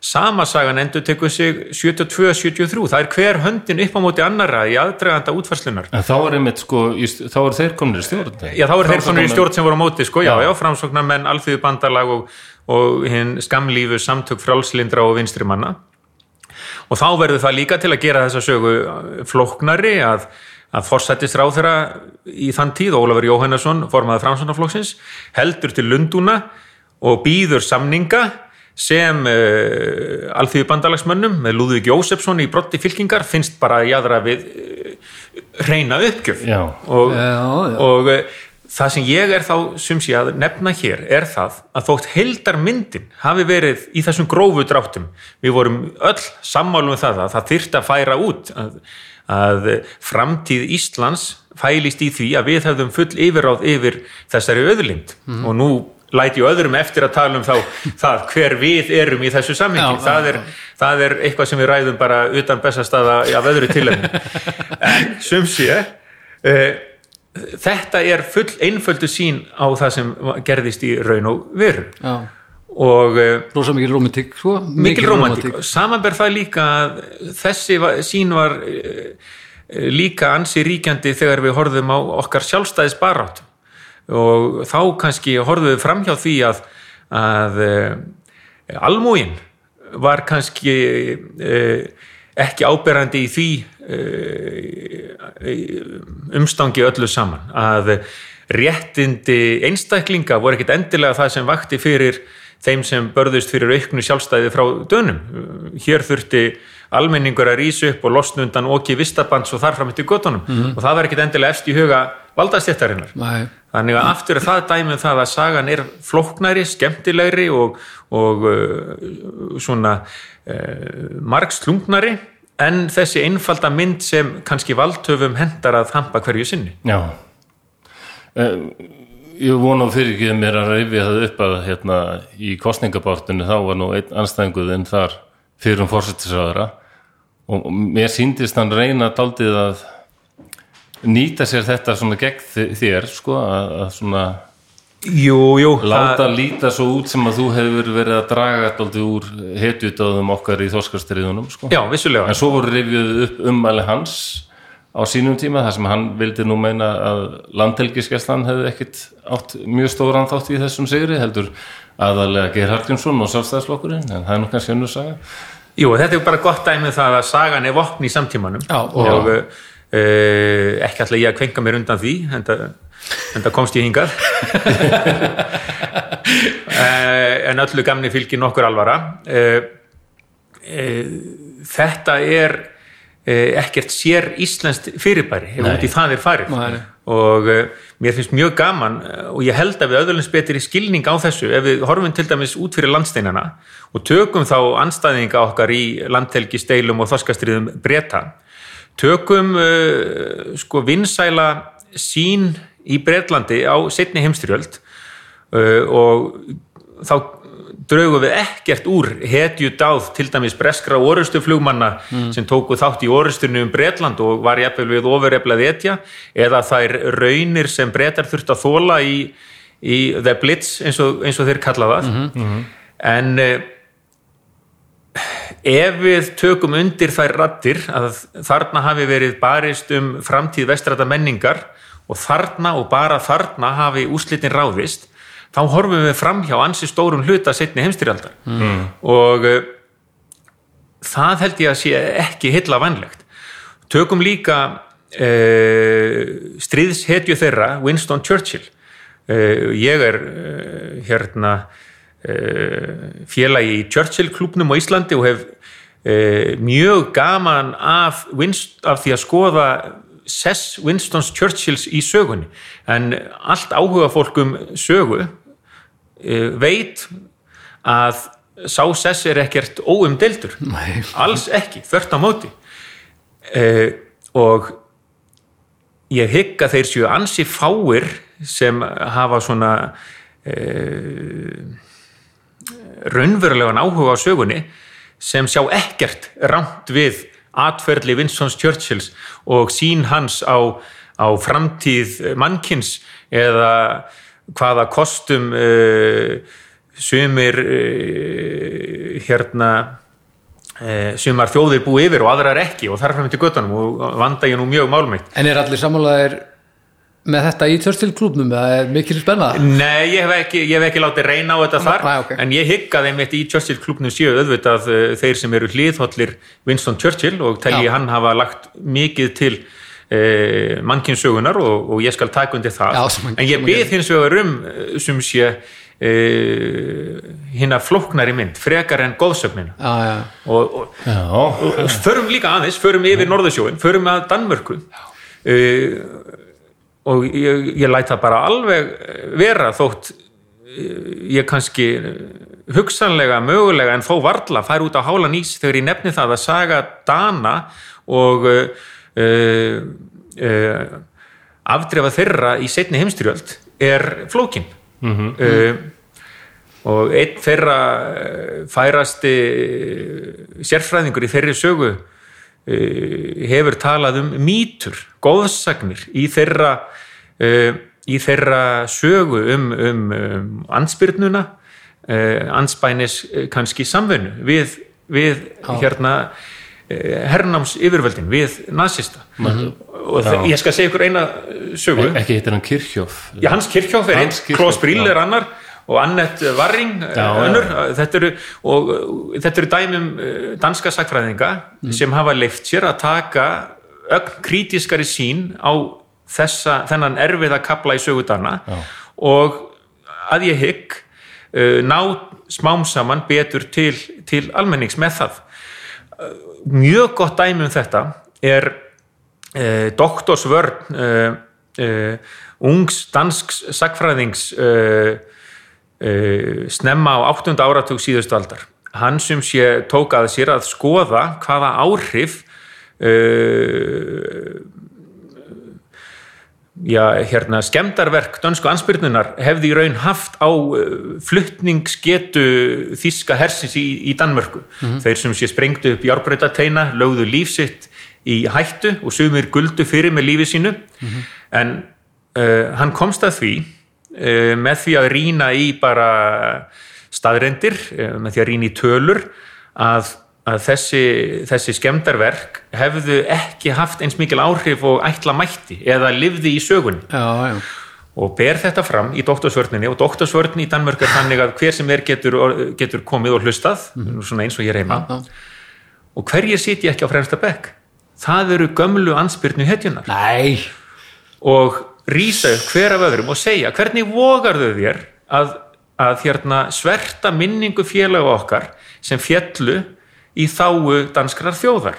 Sama sagan endur tekur sig 72-73, það er hver höndin upp á móti annara í aðdraganda útfarslunar. en þá er einmitt sko þá er þeir komnir í stjórn Já, þá er þeir svona í stjórn sem voru á móti, sko, já, Já. já, framsóknarmenn, alþýðu bandalag og, og skamlífu samtök frálslindra og vinstri manna. Og þá verður það líka til að gera þessa sögu flóknari að, að forsættist ráþeira í þann tíð, Ólafur Jóhannesson, formaður framsóknarflokksins, heldur til Lundúna og býður samninga sem uh, alþýðu bandalagsmönnum með Lúðvík Jósefsson í brotti fylkingar finnst bara jæðra við uh, reyna uppgjöf Já. og, Já, já. og eh, það sem ég er þá sem sé að nefna hér er það að þótt heildarmyndin hafi verið í þessum grófu dráttum við vorum öll sammálum um það að það þyrft að færa út að, að framtíð Íslands fælist í því að við hefðum full yfirráð yfir þessari öðlind Mhm. og nú læti ég öðrum eftir að tala um þá það hver við erum í þessu samhengi. Það, það er eitthvað sem við ræðum bara utan bestastaða af öðru tilefni. [LAUGHS] En sum sé uh, þetta er full einföldu sín á það sem gerðist í raun og veru. Já, og uh, rosa mikil romantík sko. mikil romantík samanber það líka að þessi sín var uh, líka ansi ríkjandi þegar við horfðum á okkar sjálfstæðis barátt og þá kannski horfðum við framhjá því að, að almúin var kannski ekki áberandi í því umstangi öllu saman. Að réttindi einstaklinga voru ekkit endilega það sem vakti fyrir þeim sem börðust fyrir auknu sjálfstæði frá dönum. Hér þurfti almenningur að rýsa upp og losna undan oki vistabands og þar fram eftir göttunum og það var ekkit endilega efst í huga valdastjættarinnar. Þannig að aftur er það dæmið það að sagan er flóknari, skemmtilegri og, og uh, svona uh, margslungnari en þessi einfalda mynd sem kannski valdhöfum hendar að hampa hverju sinni. Já um, Ég vona fyrir ekki mér að reyfi það upp að hérna í kostningabártunni þá var nú einn anstæðinguðinn þar fyrir um fórsetisraðara og mér síndist hann reyna daldið að nýta sér þetta svona gegn þér sko að, að svona Jú, jú. láta líta svo út sem að þú hefur verið að draga daldið úr hetjutáðum okkar í þorskastriðunum sko Já, vissulega. En svo voru rifjuð upp ummæli hans á sínum tíma þar sem hann vildi nú meina að landhelgiskeslan hefði ekkit átt mjög stóran þátt í þessum sigri heldur aðalega Geir Hallgrímsson og sjálfstæðslokkurinn en það er nú kannski önnur saga. Jú, þetta er bara gott dæmið það að sagan er vopn í samtímanum Já, og uh, ekki ætla ég að kvenka mér undan því en það, en það komst ég hingað. Uh, [LAUGHS] en öllu gamni fylgir nokkur alvara. Uh, uh, þetta er ekkert sér íslenskt fyrirbæri ef út í það er farið. Nei. og uh, mér finnst mjög gaman uh, og ég held að við öðvöldins betri skilning á þessu ef við horfum til dæmis út fyrir landsteinana og tökum þá anstæðinga okkar í landhelgi steilum og þorskastriðum breyta tökum uh, sko vinsæla sín í Bretlandi á setni heimstyrjöld uh, og þá draugum við ekkert úr hetju dáð til dæmis breskra orustuflugmanna sem tóku þátt í orustunni um Bretland og var jafnvel við ofureflað etja eða þær raunir sem bretar þurft að þóla í, í The Blitz eins og, eins og þeir kalla það. En uh, ef við tökum undir þær rattir að þarna hafi verið barist um framtíð vestrata menningar og þarna og bara þarna hafi úslitin ráðist þá horfum við fram hjá ansi stórum hluta setni heimstyrjaldar mm. og uh, það held ég að sé ekki heilla vannlegt tökum líka uh, stríðshetju þeirra Winston Churchill. Uh, ég er hérna félagi í Churchill klubnum á Íslandi og hef mjög gaman af, Winst, af því að skoða sess Winstons Churchills í sögunni. En allt áhuga fólk um sögu veit að sá sess er ekkert óumdeldur Nei. alls ekki, þvert á móti uh, og ég hygg að þeir séu ansi fáir sem hafa svona uh, raunverulegan áhuga á sögunni sem sjá ekkert rámt við atferðli Winston Churchills og sín hans á, á framtíð mannkins eða hvaða kostum uh, sumir uh, hérna uh, sumar þjóðir búi yfir og aðrar ekki og þar fram til göttunum og vanda ég nú mjög málmeitt En er allir sammálaðir með þetta í Churchill klubnum eða er mikil spenna? Nei, ég hef ekki, ég hef ekki látið reyna á þetta þar Nei, ok. en ég hygg að einmitt í Churchill klubnum séu auðvitað þeir sem eru hlýðhollir Winston Churchill og telji Já. hann hafa lagt mikið til uh, mannkynnssögunar og, og ég skal taka undir það. Já, en ég byrð hins vegar um uh, sem sé uh, hinn að flóknari mynd frekar en góðsögnina Já, já, og, og, Já, og förum líka aðeins, förum yfir Norðursjóin, förum að Danmörku. Uh, og ég, ég læt það bara alveg vera þótt ég kannski hugsanlega, mögulega en þó varla fær út á hálan ís þegar ég nefni það að saga Dana og afdrefa þeirra í setni heimstyrjöld er flókin mm -hmm. og einn þeirra færasti sérfræðingur í þeirri sögu hefur talað um mýtur, góðsagnir í þeirra í þeirra sögu um, um, um ansbyrnuna anspænis kannski samfunnu við, við hérna hernáms yfirvöldin við nazista. Og það, ég skal segja ykkur eina sögu. Ekki hittir hann Kirchhoff? Já, hans Kirchhoff er einn, Klaus Brill er annar og Annette Warring önnur, þetta eru, og, þetta eru dæmum danska sakfræðinga mm. sem hafa leift sér að taka ögn krítiskari sín á þessa, þennan erfiða kapla í sögudana og að ég hygg ná smám saman betur til, til almennings með það mjög gott dæmi um þetta er eh, doktorsvörn eh, eh, ungs dansks sakfræðings snemma á 8. áratug síðustu aldar hann sem sé tók að sér að skoða hvaða áhrif já, hérna, skemdarverk dönsku ansbyrnunar hefði í raun haft á uh, fluttningsgetu þíska hersins í, í Danmörku. Mm -hmm. Þeir sem sé sprengtu upp járbreytateina, lögðu lífsitt í hættu og sumir guldu fyrir með lífi sínu mm -hmm. en uh, hann komst að því uh, með því að rína í bara staðrendir, uh, með því að rína í tölur að að þessi, þessi skemdarverk hefðu ekki haft eins mikil áhrif og ætla mætti eða livði í sögun já, já. og ber þetta fram í doktorsvörninni og doktorsvörninni í Danmörk er þannig að hver sem er getur, getur komið og hlustað mm. svona eins og ég reyma Já, og hverjir sitja ekki á fremsta bekk? Það eru gömlu ansbyrnu hetjunar Nei, og rýsa upp hver af öðrum og segja hvernig vogar þau þér að, að hérna, sverta minningu félaga okkar sem fjallu í þáu danskrar þjóðar.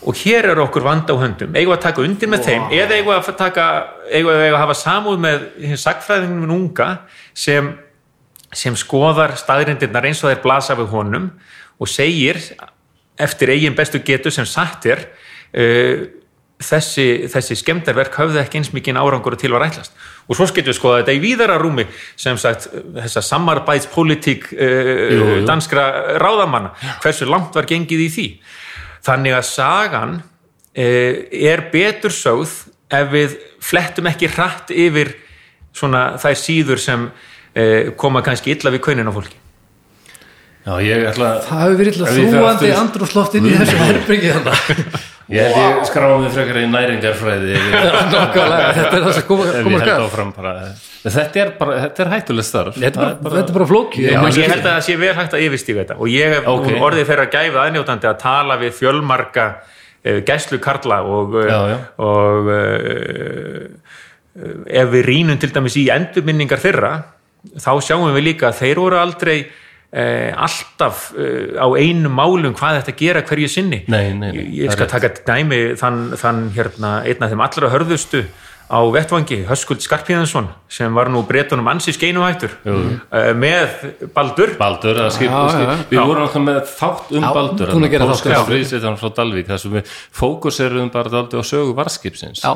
Og hér er okkur vanda á höndum. Eigum að taka undir með wow. þeim eða eigum að, taka, eigum að hafa samúð með sagfræðingum unga sem, sem skoðar staðrindirnar eins og þeir blasa við honum og segir eftir eigin bestu getu sem satt er uh, þessi, þessi skemdarverk höfðu ekki eins mikið árangur til var ætlast. Og svo getur við skoða þetta í víðara rúmi sem sagt þessa samarbæðspolitík uh, danskra ráðamanna. Hversu langt var gengið í því? Þannig að sagan uh, er betur sögð ef við flettum ekki hratt yfir svona þær síður sem uh, koma kannski illa við kaunin á fólki. Já, ég ætla það hefur verið illa þúandi andrúsloft inn í þessu herbyggi þannig [LAUGHS] Ég held ég skráði frekar í næringarfræði [LAUGHS] Nákvæmlega, [LAUGHS] þetta er það sem koma, ef koma bara þetta er, bara, þetta er hættuleg starf Þetta er bara, þetta er bara flóki Já, ég held að það sé vel hægt að yfirstíga þetta og ég hef Ok. okay. orðið þeirra gæfið aðnjótandi að tala við fjölmarga uh, gæslu karla og, uh, Já, já. og uh, ef við rínum til dæmis í endurminningar þeirra þá sjáum við líka að þeir voru aldrei alltaf uh, á einum málum hvað þetta gera hverju sinni Nei, nei, nei, ég, ég það skal taka dæmi þann, þann hérna, einn af þeim allra hörðustu á vettvangi, Höskuld Skarpíðansson sem var nú breytunum ansi skeinuhættur uh, með Baldur Baldur, að skip, Já, já, skip, já. við vorum alltaf með þátt um Já, Baldur búin að gera þátt, já. friðsveitan frá Dalvík þar sem við fókuserum bara daldi á sögu varskipsins Já.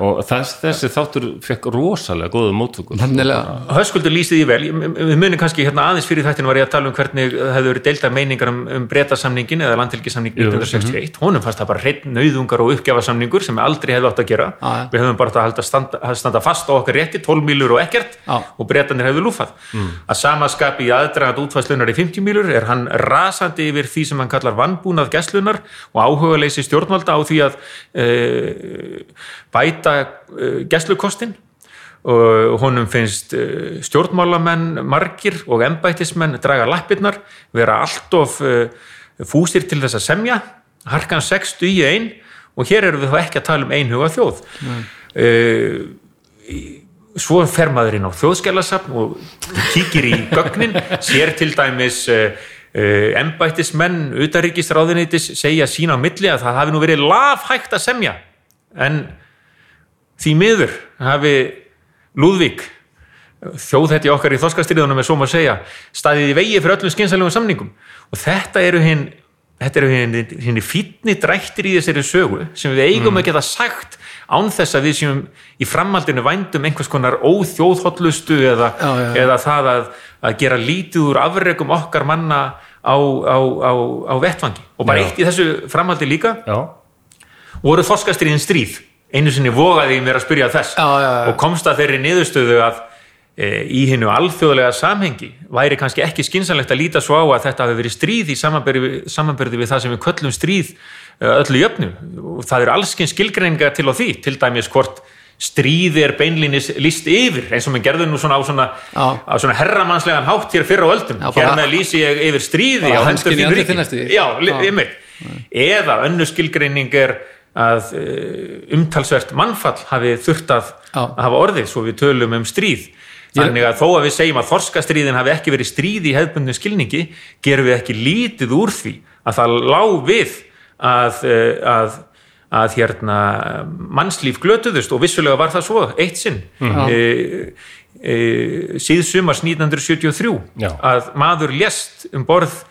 Og þess, þessi þáttur fekk rosalega góðu móttökur. Höskuldur lýsti því vel, við munum kannski hérna aðeins fyrir þættinu var ég að tala um hvernig það hefur verið deildar meiningar um, um breytasamningin eða landhelgisamningin 1961, honum fannst það bara hreinn nauðungar og uppgjafasamningur sem aldrei hefðu átt að gera, Já, já. við hefðum bara átt að halda standa, standa fast á okkar rétti, 12 mílur og ekkert Já. og breytanir hefðu lúfað. Að samaskapi í aðdragand útfæslunar í 50 mílur er hann rasandi yfir því sem hann kallar vannbúnað bæta e, gæslukostin og honum finnst eh, stjórnmálamenn margir og embættismenn draga lappirnar, vera allt of eh, fúsir til þess að semja. Harkan 60 í ein. Og hér erum við þá ekki að tala um einhuga þjóð. Uh, svo fer maður inn á þjóðskellasafn og kíkir í gögnin sér til dæmis embættismenn utaríkisráðunitis segja sína á milli að það hafi nú verið lafhægt að semja. En því miður hafi Lúðvík þjóðhætti okkar í þorskastyrðunum er svo maður að segja staðið í vegi fyrir öllum skynsalegum samningum. Og þetta eru hinn þetta eru hinn, hinn fítni drættir í þessari sögu sem við eigum að geta sagt án þess að við séum í framhaldinu vændum einhvers konar óþjóðhóllustu eða, Já, já, já. eða það að, að gera lítið úr afregum okkar manna á, á, á, á vettvangi. Og bara eitt í þessu framhaldi líka. Já, voru þorskastriðin stríð einu sinni vogaði ég mér að spyrja þess Já, já, já. og komst að þeirri niðurstöðu að e, í hinnu alþjóðlega samhengi væri kannski ekki skynsanlegt að líta svo á að þetta hafi verið stríð í samanberði við það sem við köllum stríð e, öllu jöfnu og það eru allskinn skilgreiningar til á því til dæmis hvort stríði er beinlínis list yfir eins og mér gerðu nú svona á svona, á svona herramannslegan hátt hér fyrr á öldum hér með lýsi ég yfir stríði á hendur þínu andlitið ríki. næstu því. Já, li- Já. einmitt. eða önnu skilgreining er að uh, umtalsvert mannfall hafi þurft að, að hafa orðið svo við tölum um stríð. Þannig að þó að við segjum að þorskastríðin hafi ekki verið stríð í hefðbundin skilningi gerum við ekki lítið úr því að það lá við að, uh, að að hérna mannslíf glötuðust og vissulega var það svo eitt sinn. Mm e, e, síðsumars 1973 Já. að maður lést um borð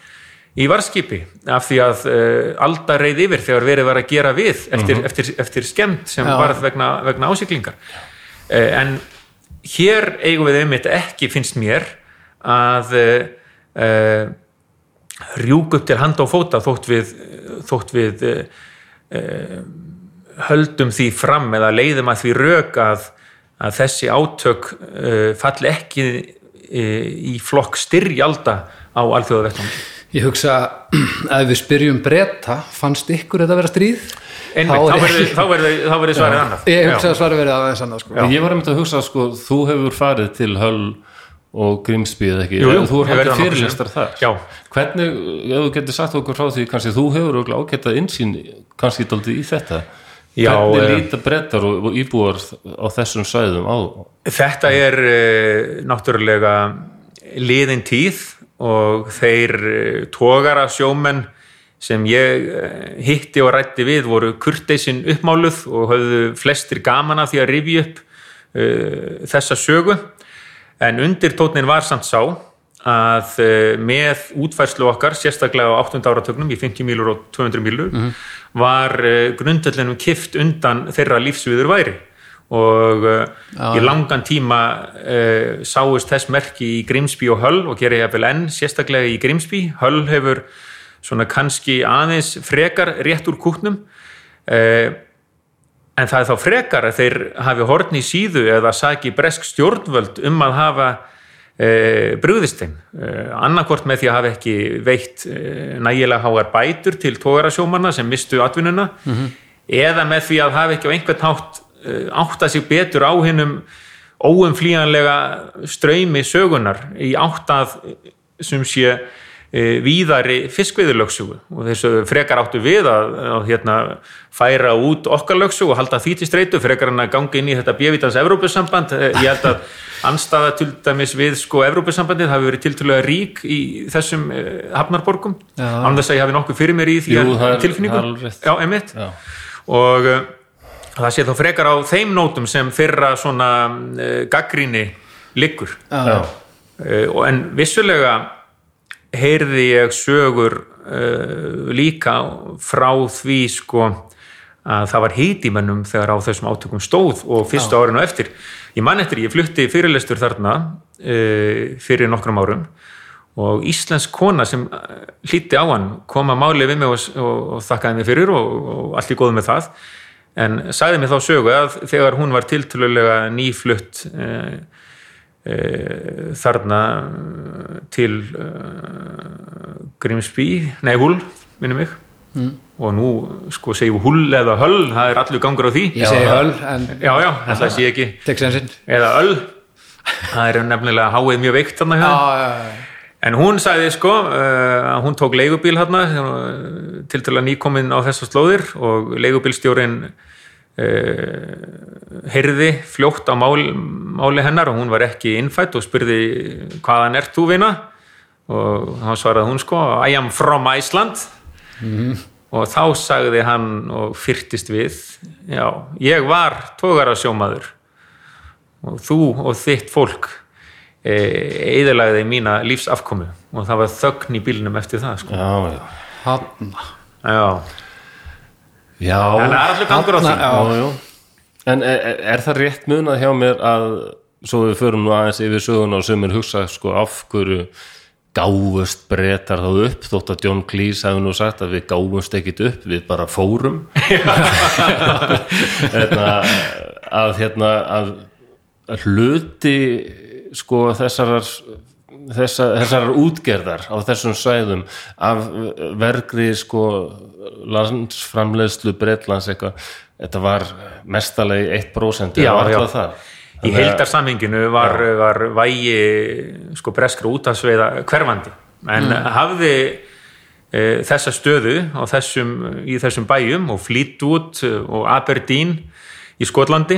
í varskipi af því að uh, alda reið yfir þegar verið var að gera við eftir, eftir, eftir skemmt sem varð vegna, vegna ásiklingar uh, en hér eigum við einmitt ekki finnst mér að uh, uh, rjúk upp til handa og fóta þótt við, þótt við höldum því fram eða leiðum að því rök að, að þessi átök falli ekki í flokk styrjalda á alþjóðavettangi Ég hugsa að ef við spyrjum breyta, fannst ykkur þetta vera stríð? Einmitt, þá er verður þá verður- þá verður svarið annað Ég hugsa Já. að svara verið aðeins annað sko. ég var einmitt að hugsa sko, þú hefur farið til Höll og Grimsby eða ekki, Jú, jú, þú haldið þarna fyrirlistar þar Já. hvernig, ef þú getur sagt okkur frá því kannski þú hefur örugglega ágæta insýn kannski daldið í þetta Já, hvernig eh, líta brettar og, og íbúar á þessum sæðum á Þetta er uh, náttúrulega liðin tíð og þeir uh, tógara sjómenn sem ég uh, hitti og rætti við voru kurteisin uppmáluð og höfðu flestir gaman af því að rifja upp uh, þessa sögu en undirtótnin var samt sá að uh, með útfærslu okkar, sérstaklega á 8. áratögnum í 50 mílur og 200 mílur var uh, grundöllinum kift undan þeirra lífsviður væri og uh, Já, í langan tíma uh, sáust þess merki í Grimsby og Hull og gera ég vel enn sérstaklega í Grimsby Hull hefur svona kannski aðeins frekar rétt úr kútnum uh, en það er þá frekar að þeir hafi horn í síðu eða saki bresk stjórnvöld um að hafa e, brugðist þeim. Annarkvort með því að hafa ekki veitt nægilega háar bætur til tógarasjómanna sem mistu atvinnuna eða með því að hafa ekki á einhvern hátt átta sig betur á hinnum óumflýjanlega ströymi sögunar í áttað sem sé e, víðari fiskveiðurlöksugu og þessu frekar áttu við að, að hérna, færa út okkar löksugu og halda því til streitu frekar en að ganga inn í þetta bjöfitans Evrópusamband. Eh, ég held að anstaða til dæmis við sko Evrópusambandið hafi verið tiltölulega rík í þessum eh, hafnarborgum. Já. án þess að ég hafi nokkuð fyrir mér í því tilfinningu. Já, emitt og það sé þá frekar á þeim nótum sem fyrra svona uh, gaggríni liggur. Já. uh, og en vissulega heyrði ég sögur uh, líka frá því sko að það var heit í mennum þegar á þessum átökum stóð og fyrstu árin og eftir. Ég man eftir, ég flutti fyrirlestur þarna uh, fyrir nokkrum árum og íslensk kona sem hlýtti á hann kom að máli við mig og, og, og þakkaði mig fyrir og, og allt í góðu með það en sagði mig þá sögu að þegar hún var tiltölulega nýflutt uh, uh, þarna uh, til uh, Grimsby, nei Hull minnum mig. Mm. og nú sko segjum Hull eða Höll það er allur gangur á því. Ég segi höll en já já, það sé ekki eða öll. Það er nefnilega háið mjög veikt þarna hjá En hún sagði sko uh, að hún tók leigubíl hérna til til að nýkomin á þessar slóðir og leigubílstjórin uh, heyrði fljótt á mál, máli hennar og hún var ekki innfætt og spurði hvaðan ert þú vina? Og þá svaraði hún sko I am from Iceland. Og þá sagði hann og fyrtist við já, ég var tógara sjómaður og þú og þitt fólk eðalagði mína lífsafkomu. Og það var þögn í bílnum eftir það sko. já, já, já, já, en það er allir gangur á því. Þarna, já, já. en er, er- er það rétt munað hjá mér að svo við förum nú aðeins yfir söguna og sömur hugsa sko af hverju gáfust breytar þá upp þótt að John Cleese hefði nú sagt að við gáfumst ekkit upp, við bara fórum? [LAUGHS] Hérna, að hérna að að hluti sko þessarar þessa, þessarar útgerðar á þessum svæðum af vergri sko landsframleiðslu Bretlands eitthvað, þetta var mestalegi 1% Já, já. það í heildarsamhenginu var, var vægi sko breskra útafsveiða hverfandi. En hafði e, þessa stöðu þessum, í þessum bæjum og Fleetwood og Aberdeen í Skotlandi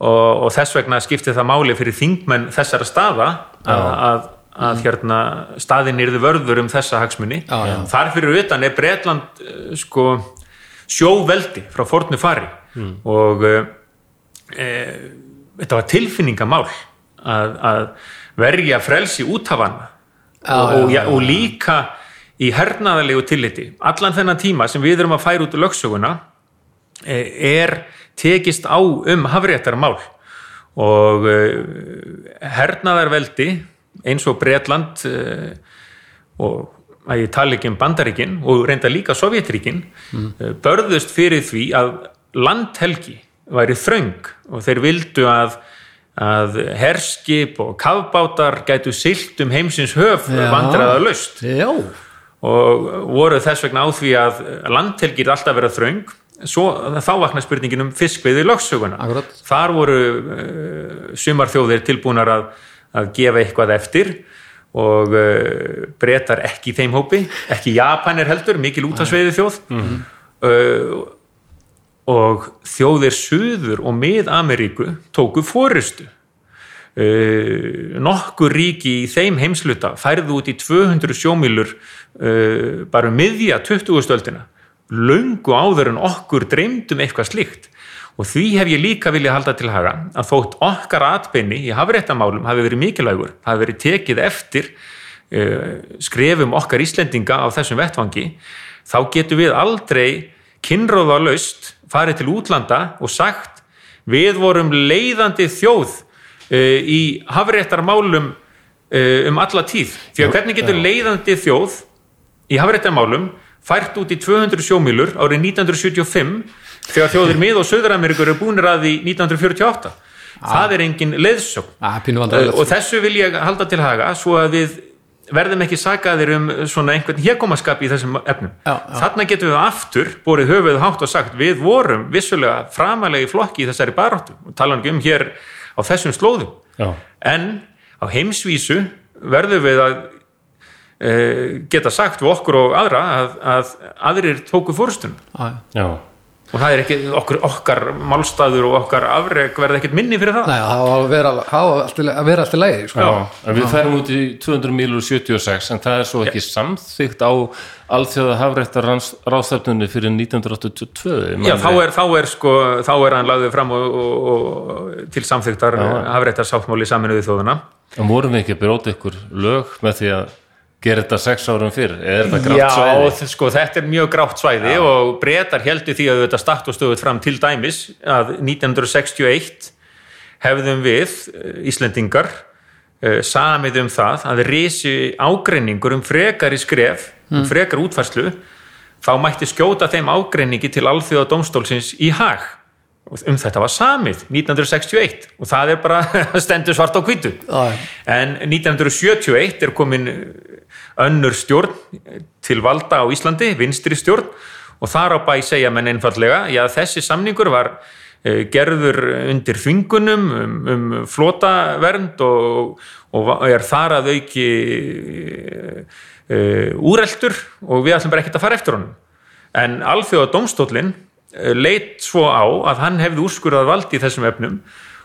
og, og þess vegna skipti það máli fyrir þingmenn þessara staða að, að, að hérna staðin yrði vörður um þessa hagsmunni Já, já. þar fyrir utan er Bretland eh, sko sjóveldi frá fornu fari. Og e, þetta var tilfinningamál að, að verja frelsi úthafanna og, og, ja, og líka í hernaðarlegu tilliti. Allan þennan tíma sem við erum að færa út lögsöguna er tekist á um hafréttarmál og uh, hernaðarveldi eins og Bretland uh, og að ég tala ekki um Bandaríkin og reynda líka Sovjetríkin mm. börðust fyrir því að landhelgi væri þröng og þeir vildu að að herskip og kafbátar gætu silt um heimsins höf Já. vandræða laust Já, og voru þess vegna á því að landhelgir alltaf vera þröng svo þá vakna spurningin um fiskveiði lögsöguna. Akkurat. Þar voru uh, sumarþjóðir tilbúnar að, að gefa eitthvað eftir og uh, breytar ekki í þeim hópi, ekki Japanir heldur, mikil útasveiði þjóð uh, og þjóðir Suður og Mið-Ameríku tóku fórustu nokkur ríki í þeim heimsluta færðu út í 200 sjómílur uh, bara um miðja 20. stöldina löngu áður en okkur dreymdum eitthvað slíkt. Og því hef ég líka vilja halda til haga að þótt okkar atbeinni í hafréttamálum hafi verið mikilvægur, hafi verið tekið eftir uh, skrefum okkar Íslendinga á þessum vettvangi þá getum við aldrei kynróðalaust farið til útlanda og sagt við vorum leiðandi þjóð uh, í hafréttarmálum uh, um alla tíð. Því að hvernig getur leiðandi þjóð í hafréttarmálum fært út í 200 sjómílur árið 1975 þegar þjóðir mið og Söður-Ameríkur eru búinir að því 1948 það er engin pínu Uh, vandræðilegt og þessu vil ég halda til haga svo að við verðum ekki sakaðir um svona einhvern hérkomaskap í þessum efnum. Já, já. Þarna getum við aftur borið höfuð hátt og sagt við vorum vissulega framalegi flokki í þessari baráttu og tala um hér á þessum slóðum. já, En á heimsvísu verðum við að geta sagt við okkur og aðra að, að aðrir tóku fórstun Já, já, og það er ekki okkur, okkar málstaður og okkar afreg verða ekkert minni fyrir það. Nei, það á að vera, að vera allt í lagi sko. já. en við færum út í 200 mílur 76 en það er svo ekki samþygt á alþjóða hafrættar ráðstefnunni fyrir 1982 Já, þá er, þá er sko, þá er hann lagðið fram og, og, og til samþyktar hafréttar sáttmáli saminuði þjóðuna. en vorum við ekki að bróta ykkur lög með því að gera þetta sex árum fyrr? Er þetta grátt Já, svæði? þ- sko, þetta er mjög grátt svæði og breytar heldur því að þetta start og stöðut fram til dæmis að 1961 hefðum við, eh, Íslendingar, eh, samið um það að risi ágreiningur um frekari skref, um frekar útfærslu, þá mætti skjóta þeim ágreiningi til alþjóða domstólsins í hag. Um þetta var samið 1961 og það er bara [LAUGHS] stendur svart á já. En 1971 er komin önnur stjórn til valda á Íslandi, vinstri stjórn og þar á bæ segja menn einfallega já þessi samningur var eh, gerður undir þvingunum um, um flotavernd og, og er þar að auki uh, úreltur og við ætlum bara ekkert að fara eftir honum. En alþjóða domstólinn leit svo á að hann hefði úrskurðað vald í þessum efnum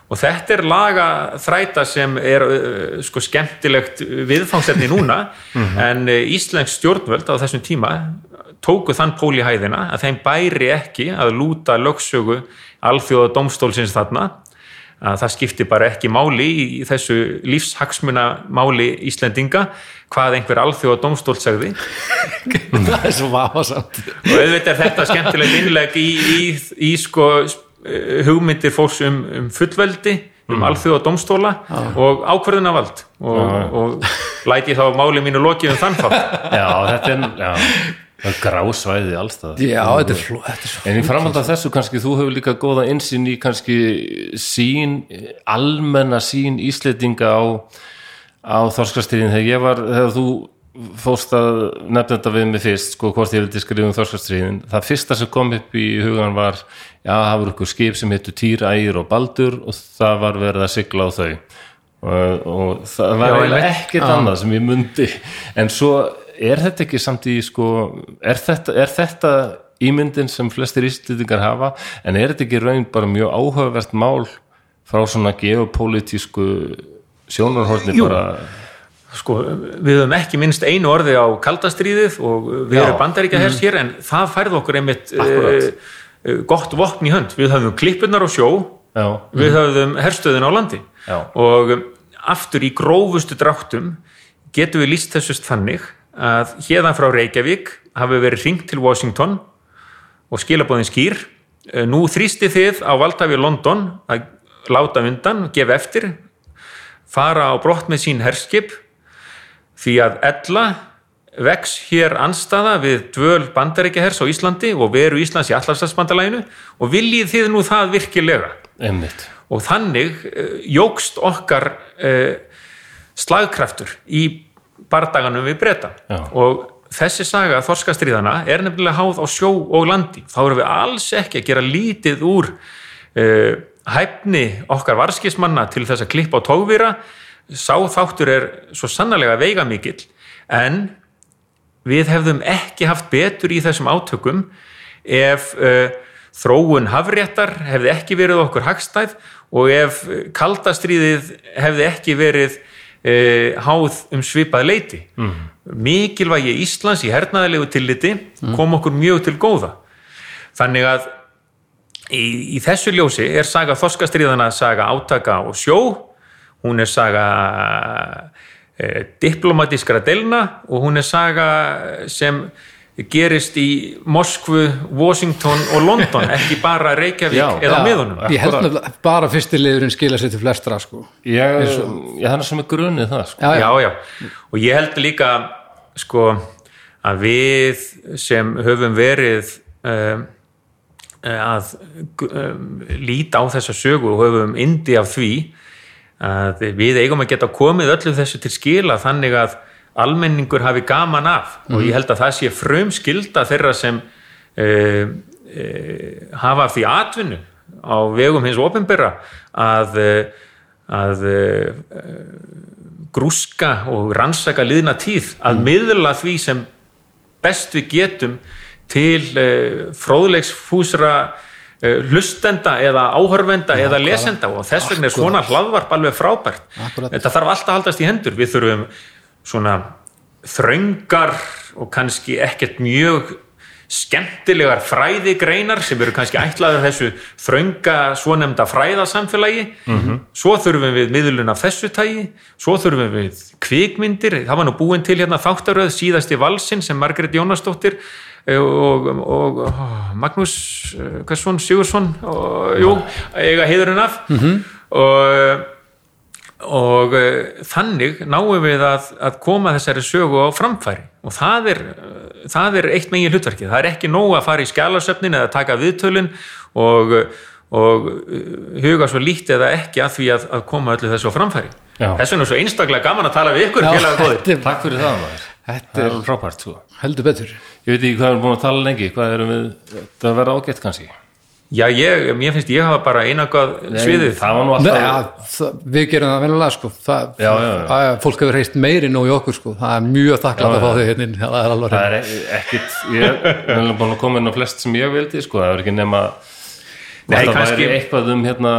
og þetta er laga þræta sem er uh, sko skemmtilegt viðfangsefni núna. [LAUGHS] En uh, Íslensk stjórnvöld á þessum tíma tóku þann pól í hæðina að þeim bæri ekki að lúta lögsögu alþjóða domstólsins þarna að það skipti bara ekki máli í þessu lífshagsmuna máli Íslendinga hvað einhver alþjóða domstól sagði. [LAUGHS] Það er svo vafasamt. Og auðvitað er þetta skemmtilegt innleg í, í, í sko eh, hugmyndir fólks um, um fullveldi um mm. alþjóða domstóla og ákvörðunavald og, og læti þá máli mínu lokið um þann þátt. [LAUGHS] Já, þetta er, já, grásvæði allstað. já, þetta er, fló, þetta er svo En í framhald af þessu kannski, þú hefur líka góða insinn í kannski sín, almenna sín íslendinga á, á þorskastíðin. Þegar ég var, þegar þú fórst að nefna þetta við mig fyrst, sko, hvort ég vildi skrifa um þorskastíðin. Það fyrsta sem kom upp í hugan var, já, það voru ykkur skip sem heitu Týr, Ægir og Baldur og það var verið að sigla á þau. Og, og það var Já, ekkert annað sem ég mundi en svo er þetta ekki samt í sko, er þetta, er þetta ímyndin sem flestir íslendingar hafa? En er þetta ekki raun bara mjög áhugavert mál frá svona geopolítísku sjónarhorni Jú. bara? Sko, við höfum ekki minnst einu orði á kaldastríðið og við erum bandaríkja hers hér en það færði okkur einmitt uh, gott vopn í hönd. Við höfum klippunar á sjó. Já, við höfum herstöðin á landi. Já. og aftur í grófustu dráttum getum við líst þessust þannig að hérðan frá Reykjavík hafi verið hringt til Washington og skilabóðin skýr. Eh, nú þrýsti þið á valdafi London að láta undan, gefa eftir fara á brott með sín herskip því að ella vex hér anstaða við dvöl bandaríkjahers á Íslandi og veru Íslands í allarsafsbandalæginu og viljið þið nú það virkilega? Einmitt. Og þannig uh, jógst okkar uh, slagkraftur í bardaganum við breyta og þessi saga þorskastriðana er nefnilega háð á sjó og landi. Þá erum við alls ekki að gera lítið úr uh, hæfni okkar varskismanna til þess að klippa á tógvira sá þáttur er svo sannarlega veigamikill en við hefðum ekki haft betur í þessum átökum ef uh, þróun hafréttar hefði ekki verið okkur hagstæð og ef uh, kaldastríðið hefði ekki verið uh, háð um svipað leiti. Mm. Mikilvægi Íslands í hernaðilegu tilliti kom okkur mjög til góða. Þannig að í, í þessu ljósi er saga þorskastriðana saga átaka og sjó, hún er saga e, diplomatískra delna og hún er saga sem gerist í Moskvu, Washington og London, [LAUGHS] ekki bara Reykjavík Já. eða miðunum. ég held nefnilega bara fyrsti liðurinn skila sér til flestra sko. ég, ég það er sem er grunnið það sko. já, já. já, og ég held líka sko að við sem höfum verið um, að um, líta á þessa sögu og höfum indi af því að við eigum að geta komið öllu þessu til skila þannig að almenningur hafi gaman af og ég held að það sé frum skilda þeirra sem uh, uh, hafa af því atvinnu á vegum hins ofinbera að, uh, að uh, grúska og rannsaka liðna tíð að miðla því sem best við getum til fróðleiksfúsra uh, hlustenda eða áhörvenda eða lesenda og þess vegna er svona hlaðvarp alveg frábært. Akkúrat. Þetta þarf alltaf að haldast í hendur. Við þurfum svona þröngar og kannski ekkert mjög skemmtilegar fræðigreinar sem eru kannski ætlaður þessu þrönga svonemda fræðasamfélagi. Svo þurfum við miðlun af þessu tægi svo þurfum við kvikmyndir. Það var nú búin til hérna þáttaröð síðasti valsin sem Margrét Jónasdóttir eh, og, og ó, Magnús eh, Sigursson og, jú, eiga heiðurinn af. Og og uh, þannig náum við að, að koma þessari sögu á framfæri. Og það er, uh, það er eitt megin hlutverkið, það er ekki nóg að fara í skjálasöfnin eða taka viðtölin og, og uh, huga svo lítið eða ekki að því að, að koma öllu þessu á framfæri. Já. þess vegna er svo einstaklega gaman að tala við ykkur Já, þetta er takk fyrir það maður. Þetta er- frábært sko. heldur betur. Ég veit ekki hvað við erum búin að tala lengi. Hvað erum við, það verða ágætt kannski Já, ég, mér finnst ég hafa bara einakað sviðið það var nú Nei, alltaf ja, það, við gerum það venulega sko. það, Já, já, já. Að, fólk hefur reist meiri nú í okkur sko. það er mjög þakklátt að fá þau hérna inn. það er alveg það er e- ekkit ég er búin að koma inn á flest sem ég vildi sko, það er ekki nema Nei, það kannski- væri eitthvað um hérna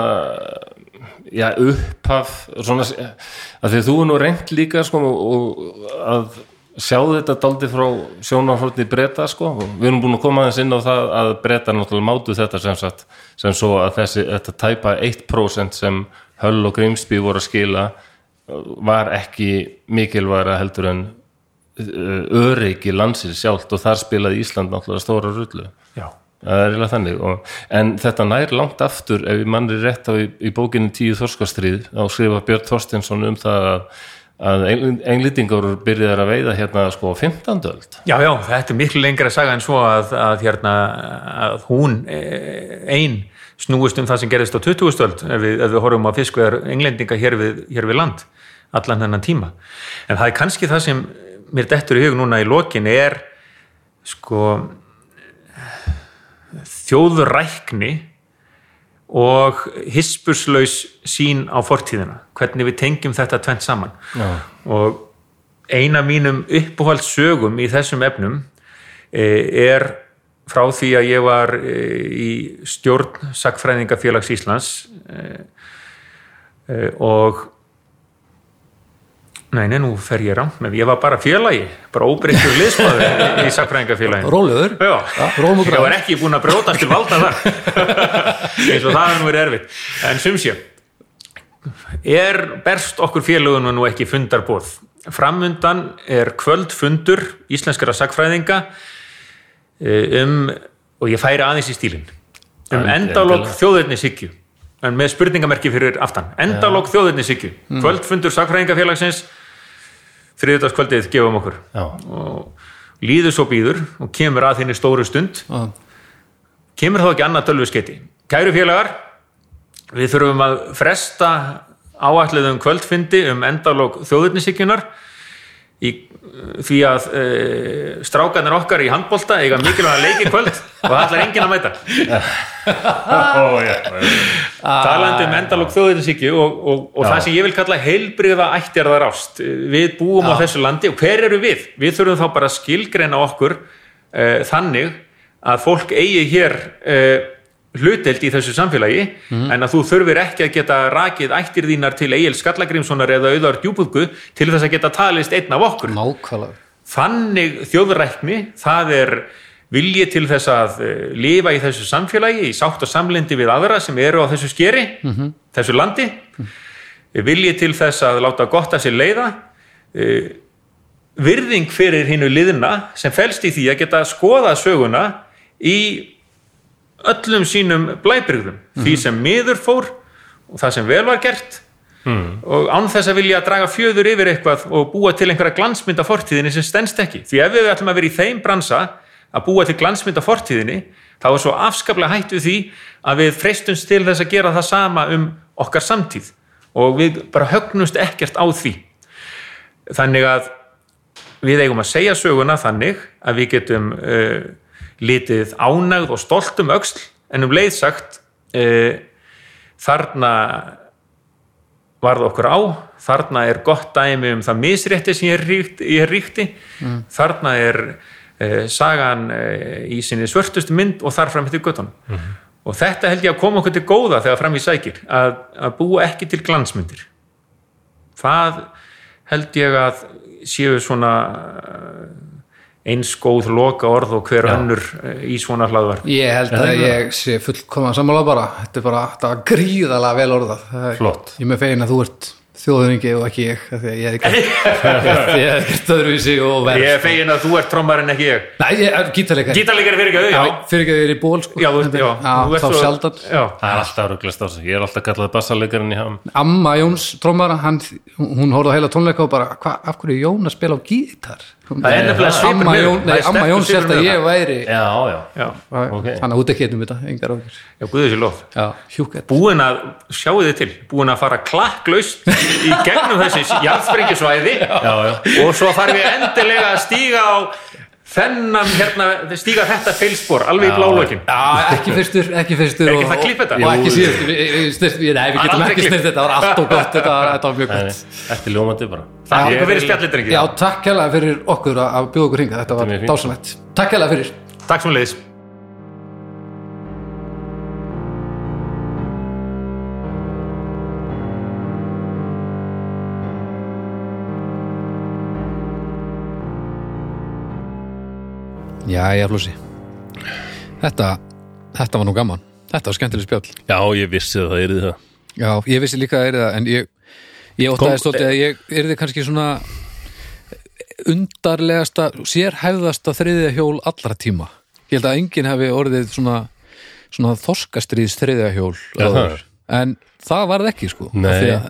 já, upphaf svona, að því að þú er nú reynt líka sko, og að sjá þetta daldi frá sjónarhórni breyta sko og við erum búin að koma aðeins inn á það að breyta náttúrulega mátu þetta sem sagt sem svo að þessi, þetta tæpa 1% sem Höll og Grimsby voru að skila uh, var ekki mikilværa heldur en uh, öryggi landsins sjálft og þar spilaði Ísland náttúrulega stóra rullu Já. það er eiginlega þannig og, en þetta nær langt aftur ef ég manni rétt á í, í bókinu Tíu Þorskastrið á skrifa Björn Þorstinsson um það að, að englýtingar byrjaðar að veiða hérna sko á 15. öld Já, já, þetta er miklu lengra að saga en svo að, að, hérna, að hún einn snúist um það sem gerist á 20. öld ef við, við horfum á fiskveðar englendinga hér við, hér við land allan þennan tíma. En það er kannski það sem mér dettur í hug núna í lokin er sko þjóðurækni og hispurslaus sín á fortíðina, hvernig við tengjum þetta tvent saman Já. og eina mínum uppáhaldssögum í þessum efnum eh, er frá því að ég var eh, í stjórn Sakfræðingafélags Íslands eh, og nei, nei, nú fer ég rámt með, ég var bara félagi bara óbreyttur [LAUGHS] liðsmaður í Sakfræðingafélaginu Rólegur, Já, og ég var ekki búin að brjótast til valda þar. [LAUGHS] Eins og það er nú er erfitt. En sumsjö er berst okkur félagunum nú ekki fundarborð framundan er kvöldfundur íslenskara sagfræðinga eh, um, og ég færi aðeins í stílinn um endalokk þjóðurnishyggju en með spurningamerki fyrir aftan. Endalokk þjóðurnishyggju kvöldfundur sagfræðingafélagsins þriðutaskvöldið gefum okkur Já. og líður svo býður og kemur að þinni stóru stund Já. kemur þá ekki annað tölvuskeiti kæru félagar við þurfum að fresta áætluðum kvöldfindi um endalók þjóðurnisíkjunar í því að e, strákanir okkar í handbolta eiga mikilvæg leiki í kvöld og það ætlar enginn að mæta [LAUGHS] Ó, já. talandi um endalók þjóðurnisíkju og, og, og Já. það sem ég vil kalla heilbriða ættjarðar ást við búum á þessu landi og hver eru við? Við þurfum þá bara að skilgreina okkur e, þannig að fólk eigi hér e, hluteld í þessu samfélagi en að þú þurfir ekki að geta rakið ættir þínar til Egil Skallagrímssonar eða auðar djúbúðgu til þess að geta talist einn af okkur. Nákvæmlega. Þannig þjóðrækni það er vilji til þess að uh, lifa í þessu samfélagi í sátt og samlindi við aðra sem eru á þessu skeri þessu landi. Vilji til þess að láta gott að sér leiða. Uh, virðing fyrir hinnu liðna sem felst í því að geta skoða söguna í öllum sínum blæbrigðum. Því sem miður fór og það sem vel var gert. Og án þess að vilja draga fjöður yfir eitthvað og búa til einhverja glansmynda fortíðinni sem stendst ekki. Því ef við ætlum að vera í þeim bransa að búa til glansmynda fortíðinni þá er svo afskaplega hætt við því að við freistumst til þess að gera það sama um okkar samtíð. Og við bara högnumst ekkert á því. Þannig að við eigum að segja söguna þannig að við getum uh, litið ánægð og stolt um öxl en um leið sagt uh, þarna varð okkur á, þarna er gott dæmi um það misrétti sem ég ríkti, ég ríkti. þarna er uh, sagan uh, í sinni svörtustu mynd og þar fram eftir göttunum og þetta held ég að koma okkur til góða þegar fram í sækir að, að búa ekki til glansmyndir. Það held ég að séu svona eins góð loka orð og hver önnur uh, í svona hlaðvar Ég held að ég sé fullkoma sammála bara. Þetta er bara þetta gríðalega vel orðað. Er- Flott. Ég er með fegin að þú ert þjóðuringi og ekki ég af því að ég hef [LAUGHS] gert ég hef gert öðruvísi og verð ég er fegin að þú ert trommarinn ekki ég. Nei, ég er gítarleikari. Gítarleikari fyrir ekki, já, Fyrir ekki að ég er í ból sko. já, þú ert- já, ert þá svo- sjaldan. já, Það er alltaf rugglast á sig. Ég er alltaf kallað bassalegarinn í ham. Amma Jóns trómara, hann, hún horfði á heila tónleika og bara, hva, af hverju er Jón að spila á gítar? Það er nefnilega svipur Jón, það nei, er Amma svipur held að ég væri Já, já. já, ok. Þannig að út ekki um þetta, engar ákjör já, guðið sér lof. Já, hjúkett búin að, sjáu þið til. Búin að fara klakklaust í gegnum þessi já. og svo þarf ég endilega að stíga á þennan hérna, stíga þetta feilspor alveg í blálökin Já, ekki fyrstur, ekki fyrstur ekki og- það að klippa þetta? Og ekki Jú. síðustur, við- getum ekki styrt þetta, það var allt og gott, þetta var, þetta var mjög gott. nei, Þetta er ljómandi bara. Takk fyrir spjallir drengi Já, takk hérlega fyrir okkur að að bjóða okkur hinga, þetta Þetta var dásanlegt Takk hérlega fyrir. Takk sem leiðis Jæja, Flósi Þetta, þetta var nú gaman Þetta var skemmtileg spjall Já, ég vissi að það er það Já, ég vissi líka að er það en ég, ég óttaði stoltið að ég er þið kannski svona undarlegasta sérhæfðasta þriðja hjól allra tíma Ég held að enginn hefði orðið svona, svona þorskastriðs þriðja hjól áður. það. en það varð ekki sko Nei. að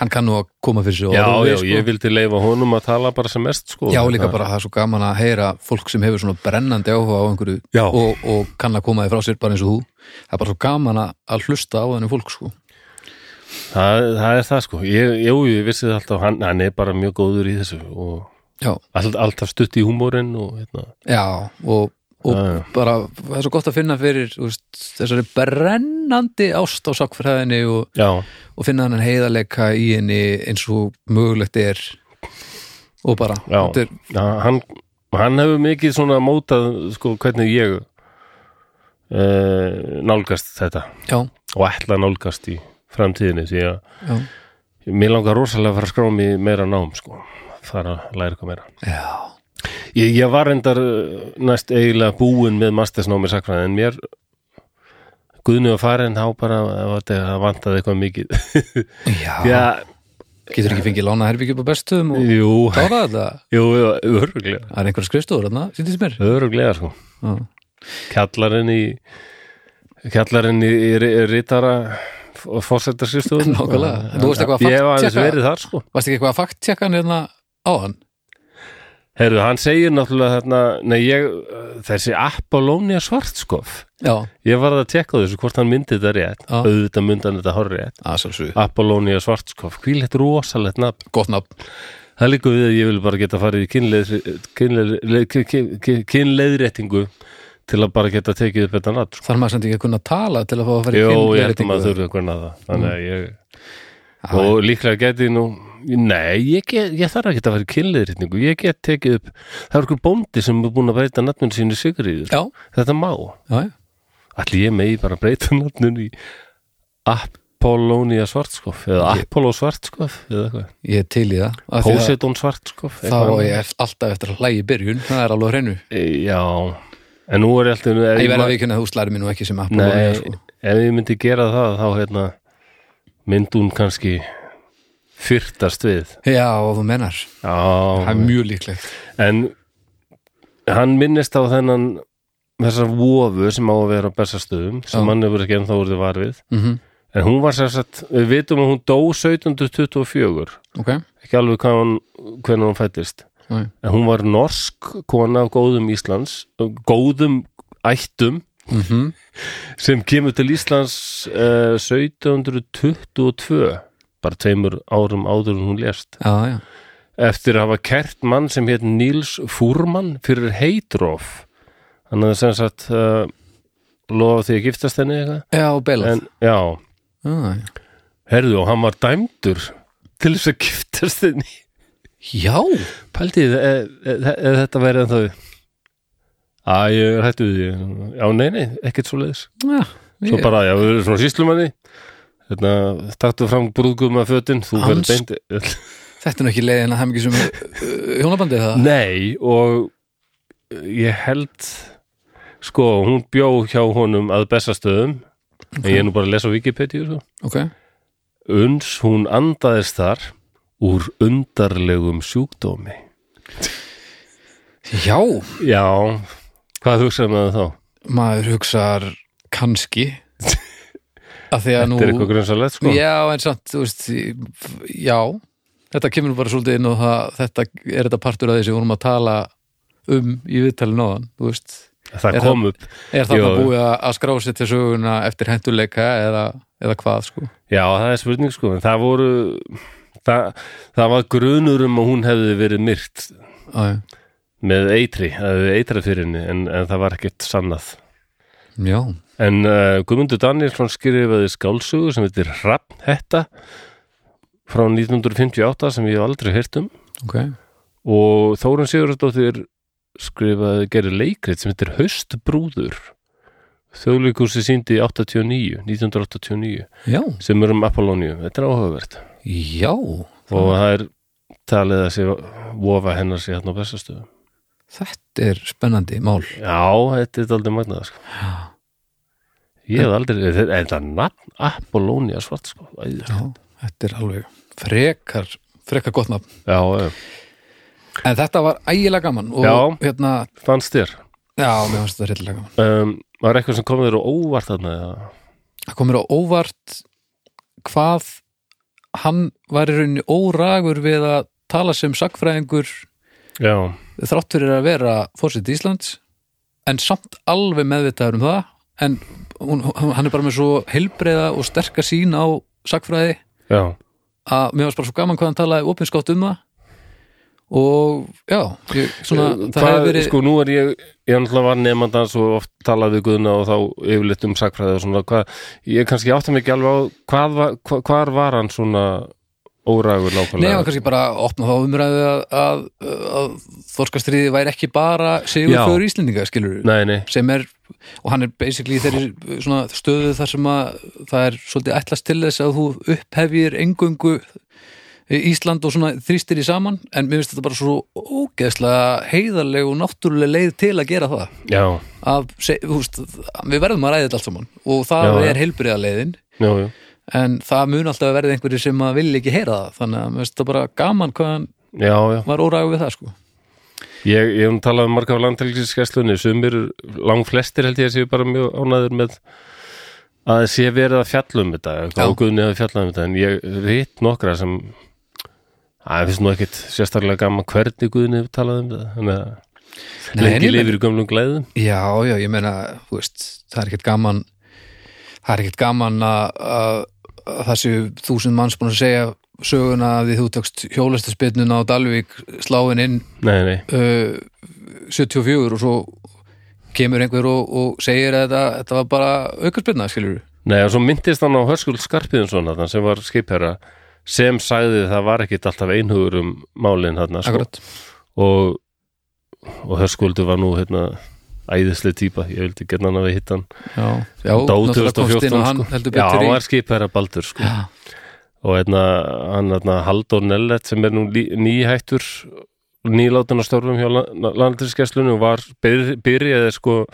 hann kann nú að koma fyrir sig Já, orðið, já, sko. ég vildi leifa honum að tala bara sem mest sko. Já, líka bara það er svo gaman að heyra fólk sem hefur svona brennandi áhuga á einhverju og, og kann að koma því frá sér bara eins og þú. Það er bara svo gaman að, hlusta á þenni fólk sko. það, það er það sko. Ég, Jú, ég vissi það alltaf, hann, hann er bara mjög góður í þessu og all, alltaf stutt í húmórin og hérna. Já og, og já. bara það er svo gott að finna fyrir veist, þessari brennandi ást á sakfræðinni og, og finna hann heiðarleika í henni eins og mögulegt er. Og bara er, já hann, hann hefur mikið svona mótað sko hvernig ég uh, nálgast þetta. Já, og ætla nálgast í framtíðinni því að mér langar rosalega að fara að skrá í meira nám sko, fara að læra eitthvað meira. Já Ég, ég var endar næst eiginlega búin með mastersnámi sakræði en mér guðni að fara en þá bara það vantaði eitthvað mikið. [LAUGHS] Já, Já, getur ekki fengið lána herbyggi upp á bestum og jú, klára þetta? [LAUGHS] Jú, öruglega það er einhver skrifstofur þarna, sýndist mér. Öruglega sko. Já, kjallarinn í kjallarinn í, rítara og fórsetarskristofunum Nákvæmlega. Þú varst eitthvað að þar sko. Varst ekki eitthvað að fakttjekka hann hérna á hann Heyrðu, hann segir náttúrulega þarna Nei, ég, þessi Apollonia svartskof já, Ég var að tekka þessu hvort hann myndi þetta rétt. Já. auðvitað myndi hann þetta horrið rétt að svolsug, Apollonia svartskof, hvílegt rosalegt nafn. Gott nafn. Það líka við að ég vil bara geta farið í kynleið, kynleið, kynleið, kynleiðréttingu til að bara geta tekið upp þetta nafn sko. þarf maður samt ekki að kunna tala til að fá að fara í Jó, ég held að maður þurfi að kunna það. Þannig að ég Já, og líklega geti nú Nei, ég, get, ég þarf ekki að fara í kynleiðréttingu. Ég get tekið upp Það er okkur bóndi sem er búin að breyta nafnun sínu Sigriður já, Þetta má. Ætli ég megi bara að breyta [LAUGHS] nafnun í Apollonia svartskof eða Ég- Apollo svartskof eða eitthvað. Ég er til í það. Poseidon svartskof þá er ég alltaf eftir að hlægi byrjun. Það er alveg á hreinu. E, Já, en nú er ég alltaf ef ég verða ma- að vikuna þú slæri mér nú ekki sem Nei, Apollonia sko. ef ég myndi gera það þá hérna myndi hún kannski fyrtast við. Já, og þú mennar, það Já, er mjög líklegt. En hann minnist á þennan þessar vofu sem á að vera á bestastöðum sem Já. hann hefur ekki ennþá orðið var við. Mm en hún var sér satt, við vitum að hún dó 1724 ok, ekki alveg hún, hvernig hún fættist Nei. en hún var norsk kona af góðum Íslands góðum ættum. Mm sem kemur til Íslands uh, 1722 bara tveimur árum áður en hún lést. Já, já, eftir að hafa kert mann sem hétt Níls Fúrmann fyrir Heidrof þannig að sem sagt uh, lofa því að giftast henni eitthvað. Já, Belað. En já, já, já. herðu og hann var dæmdur til þess að giftast henni. Já, Paldið, eða þetta væri en þau að ég er hættu við því. Já, nei, nei, ekkert svo leiðis já svo ég- bara, já, við erum svona síslumanni hérna, taktu fram brúðgum að fötin, þú verður beint [LAUGHS] þetta er nú ekki leiðin að hafa mikið sem uh, hjónabandið það nei, og ég held sko, hún bjó hjá honum að bestastöðum en ég er nú bara að lesa Wikipedia sko. ok, uns hún andaðist þar úr undarlegum sjúkdómi. Já. Já, hvað hugsaðum það þá? maður hugsar kannski að því að nú Þetta er eitthvað grunnsalegt sko. Já, en samt, þú veist já, þetta kemur bara svolítið inn og það, þetta er þetta partur af þessi vorum að tala um í viðtalinu áðan, þú veist. Það er kom upp. er þarna Jú. búið að að skrá sér til söguna eftir henduleika eða, eða hvað, sko? Já, það er spurning sko, en það voru það, það var grunur um að hún hefði verið myrt já. með eitri, það eitra fyrir henni en, en það var ekkert sannað. Já, en uh, Guðmundur Danielsson skrifaði skálsugu sem heitir Hrafn Hetta frá 1958 sem ég hef aldrei heyrt um. Ok. Og Þórun Sigurðardóttir skrifaði gerir leikrit sem heitir Haustbrúður. Þjóðleikursi síndi 89, 1989 já, sem er um Apollóniu, þetta er áhugavert. Já og það er talið að sé vofa hennar sé hérna á bestastöðum þetta er spennandi mál. Já, þetta er aldrei magnað sko. Ég hef aldrei þetta er þetta nafn Apollonia svart sko. Já, þetta er alveg frekar frekar gott nafn. Já, en þetta var ægilega gaman og Já. hérna, fannst þér? Já, mér fannst þetta reyðilega gaman. Um, Var eitthvað sem kom þér á óvart þarna það komur á óvart hvað hann var í rauninni óragur við að tala sem sagfræðingur Já, þrátt fyrir að vera fórsett Íslands en samt alveg meðvitaður um það en hún, hann er bara með svo heilbreiða og sterka sín á sagfræði já, að mér varst bara svo gaman hvað hann talaði opinskátt um það. Og já ég, svona, það Hvað, hefur verið sko nú er ég ég náttúrulega var nefndans og oft talaði við Guðna og þá yfirleitt um sakfræði og svona. Hvað, ég kannski átti ekki alveg á hvað var, hva, hvar var hann svona órægur Nei, nákvæmlega hann kannski bara opna þá umræðu að, að, að þorskastriði væri ekki bara sigur Já. fyrir Íslendinga, skilur Nei, nei, sem er, og hann er basically í þeirri svona stöðu þar sem að það er svolítið ætlast til þess að þú upphefjir engöngu Ísland og svona þrýstir í saman. En mér finnst þetta bara svo ógeðslega heiðarleg og náttúrulega leið til að gera það. Já, að, veist, við verðum að ræða þetta allt saman. Og það Já, er heilbriða leiðin já, já. En það mun alltaf að verða einhverjir sem að vilja ekki heyra það. Þannig að mér finnst þetta bara gaman hvað hann Já, já, var órægu við það sko ég, ég hef nú talað um marga af landhelgiskesslunni sumir, lang flestir held ég að séu bara mjög ánæður með að það sé verið að fjalla um þetta og Guðni hafi fjallað um þetta en ég veit nokkra sem að finnst nú ekkit sérstaklega gaman hvernig Guðni hefur talað um þetta þannig að lengi ég lifir í gömlum glæðum. Já, já, ég veist, það er ekkert gaman það er ekkert gaman að, að, að það séu þúsund manns búin að segja söguna að því þú tókst hjólastaspinnuna á Dalvík sláin inn Nei, nei, uh, 74 og svo kemur einhver og, og segir að þetta, þetta var bara aukarspinna, skilur nei og svo myndist hann á Hörskuld Skarpiðinsson sem var skipherra sem sagði það var ekkit alltaf einhugur um málin þarna sko. Og, og Hörskuldur var nú hérna æðislega típa, ég vildi geta hann að við hitta hann já, já náttúrulega komst inn 2014 og hann sko. heldur Já, betur hann í var skipherra Baldur sko. Já, og hérna, hann hérna, Halldór Nellet sem er nú nýhættur nýlátan á störfum hjá landriskesslunum var byr, byrjaði sko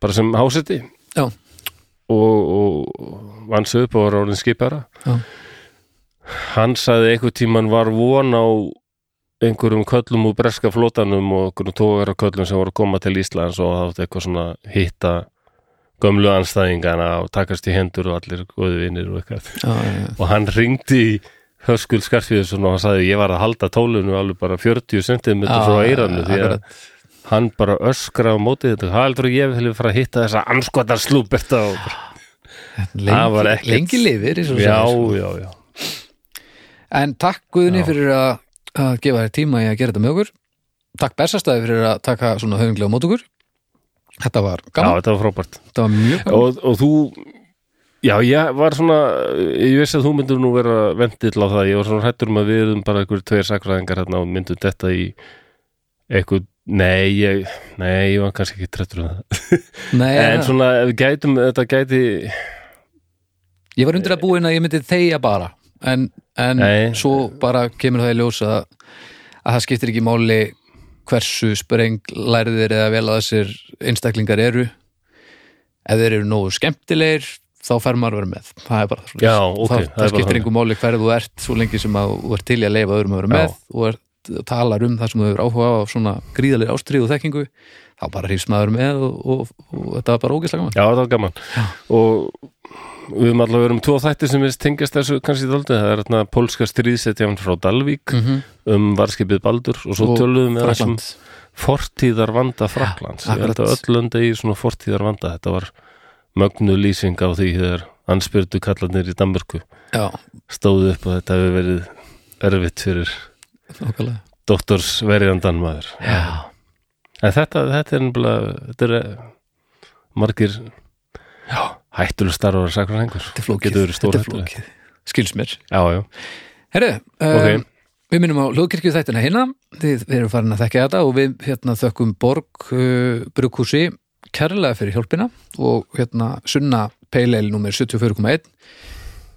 bara sem háseti Já. og, og vann upp og var orðin skipara Já. hann sagði einhver tíman var von á einhverjum köllum úr breska flótanum og einhverjum tógara köllum sem voru að koma til Íslands og það átti eitthvað svona hitta gömlu anstæðingana og takast í hendur og allir góði vinnir og eitthvað. Já, já, og hann ringdi í Höskuld Skarfíðusson og hann sagði ég var að halda tólunu alveg bara 40 cm Já, frá eiranu því að hann bara öskra á mótið þetta. Hvað heldur ég vil fara að hitta þessa anskotar slúberta og það var ekkert- lengi lifir og já, sko. já, já. En takk Guðni Já. fyrir að, að gefa þér tíma í að gera þetta með okkur. Takk Bessastæði fyrir að taka svona höfinglega mót okkur Þetta var já, gaman, þetta var frábært. Þetta var mjög gaman. Og, og þú já, ég var svona ég vissi að þú myndur nú vera vendill á það. Ég var svona hrættur um að við erum bara einhverjum tveir sakfræðingar hérna og myndum þetta í eitthvað, nei ég, nei, ég var kannski ekki trættur um það. [LAUGHS] Nei, en svona, ef við gætum, þetta gæti ég var undir að búin að ég myndi þegja bara. En, en svo bara kemur það í ljós að, að það skiptir ekki máli hversu sprenglæriðir eða vel að þessir einstaklingar eru. Ef þeir eru nógu skemmtilegir þá fer maður að vera með. Það er bara það Já, ok, það, það er skiptir einhver máli hverju þú ert svo lengi sem að þú ert til að leifa öðrum að vera Já. með og ert, talar um það sem þú hefur áhuga á svona gríðalega ástrið og þekkingu þá bara hrýfst maður með og, og, og, þetta var bara ógeðslega gaman. Já, það var gaman. Og við höfum allavega verið um tvo þætti sem við tengjast þessu kannski daldið, það er hérna pólska stríðsetjan frá Dalvík mm -hmm. um varskipið Baldur og svo Og töluðum við þessum fortíðar vanda Fraklands Ja, ég held að öll lönd eigi svona fortíðar vanda þetta var mögnu lýsing á því þegar anspyrtu kallarnir í Danmörku stóðu upp og þetta hefur verið erfitt fyrir doktorsverjandan maður. Já, en þetta, þetta er er eh, margir já hættuleg starfar sakranengur Þetta er flókið, þetta er flókið. Skils mér. Já, já, Herru, Ok. um, við minnum á hljóðkirkju þættina hérna. Þið við erum farin að þekka þetta og við hérna þökkum Borg uh, Brukhúsi kærlega fyrir hjálpina. Og hérna Sunna Peileil nummer 74.1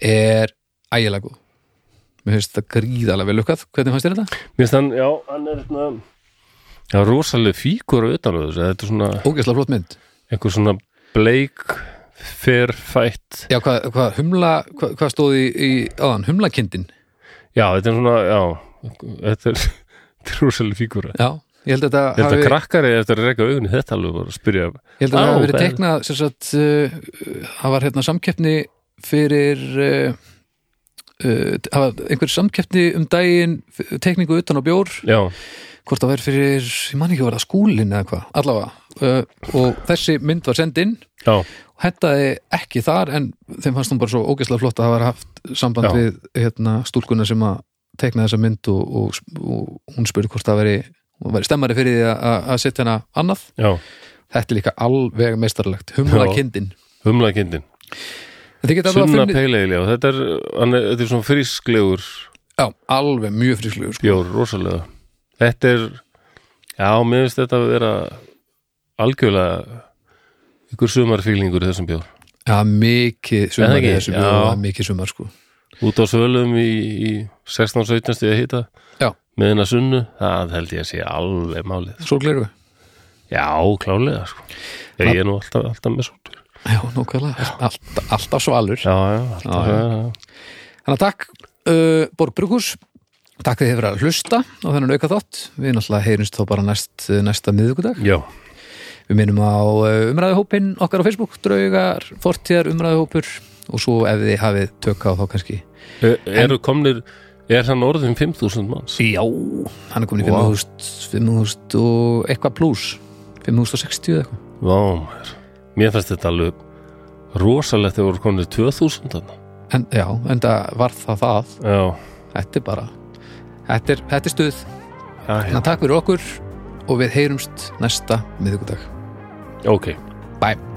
er ægilega góð. Mér finnst þetta gríðalega vel lukkað Hvernig fannst þér þetta? mér finnst hann, já, hann er hérna Já, rosalega fíkur á utan á þessu. Þetta er svona ógeðslega flott mynd. einhver svona bleik ferfætt Já, hvað hva, humla, hvað hva stóð í, í áðan, humlakindin? Já, þetta er svona, já Þetta er, [LAUGHS] er rosalega fíkur Já, ég held að þetta Þetta hafi krakkari eftir að reyka augun í þetta alveg að spyrja Ég held að það hafi verið það er- teiknað sem sagt, uh, það var hérna samkeppni fyrir uh, uh, það var einhver samkeppni um daginn teikningu utan á bjór. Já, hvort það verið fyrir, ég man ekki var það skúlin eða hvað, allavega. Uh, og þessi mynd var send inn já, og hendaði ekki þar en þeim fannst hún bara svo ógeðslega flott að hafa haft samband Já. við hérna, stúlkuna sem að teikna þessa mynd og, og, og hún spurði hvort það veri, veri stemmari fyrir því að, að setja hana annað. Já. Þetta er líka alveg meistarlegt humla Já. kindin Humlakindin alveg Sunna að peilegli og þetta er, er, þetta er svona frísklegur já, alveg mjög frísklegur sko. bjór, rosalega Þetta er, já, mér finnst þetta að vera algjörlega ykkur sumarfílingur í þessum bjór já, mikið sumar í ekki? þessu Já. bjóð, mikið sumar sko. út á svölum í, í 16-17 stíða hita Já. með hennar sunnu, það held ég að sé alveg málið. svo gleru Já, klálega sko. Ég er nú alltaf, alltaf með svolítið. já, nokkvæðlega, alltaf, alltaf svalur Já, já, alltaf, Já, já. Þannig að takk uh, Borg Brugus Takk fyrir að hlusta á þennan auka þátt. Við náttúrulega heyrumst þá bara næst, næsta miðvikudag. Já, Við minnum á uh, umræðuhópin okkar á Facebook Draugar, fortíðar umræðuhópur. Og svo ef þið hafið tök á þá kannski. E- eru komnir, er hann orðin 5.000 manns? Já, hann er komin í Vá. 5000 5000 og eitthvað pluss 5060 eða eitthvað. Vá, maður. Mér finnst þetta alveg rosalegt þegar voru komnir 2.000 þarna. en, Já, en það var það það. Já, Þetta er bara Þetta er, þetta er stuð. Þannig að takk fyrir okkur og við heyrumst næsta miðvikudag. Ok. Bye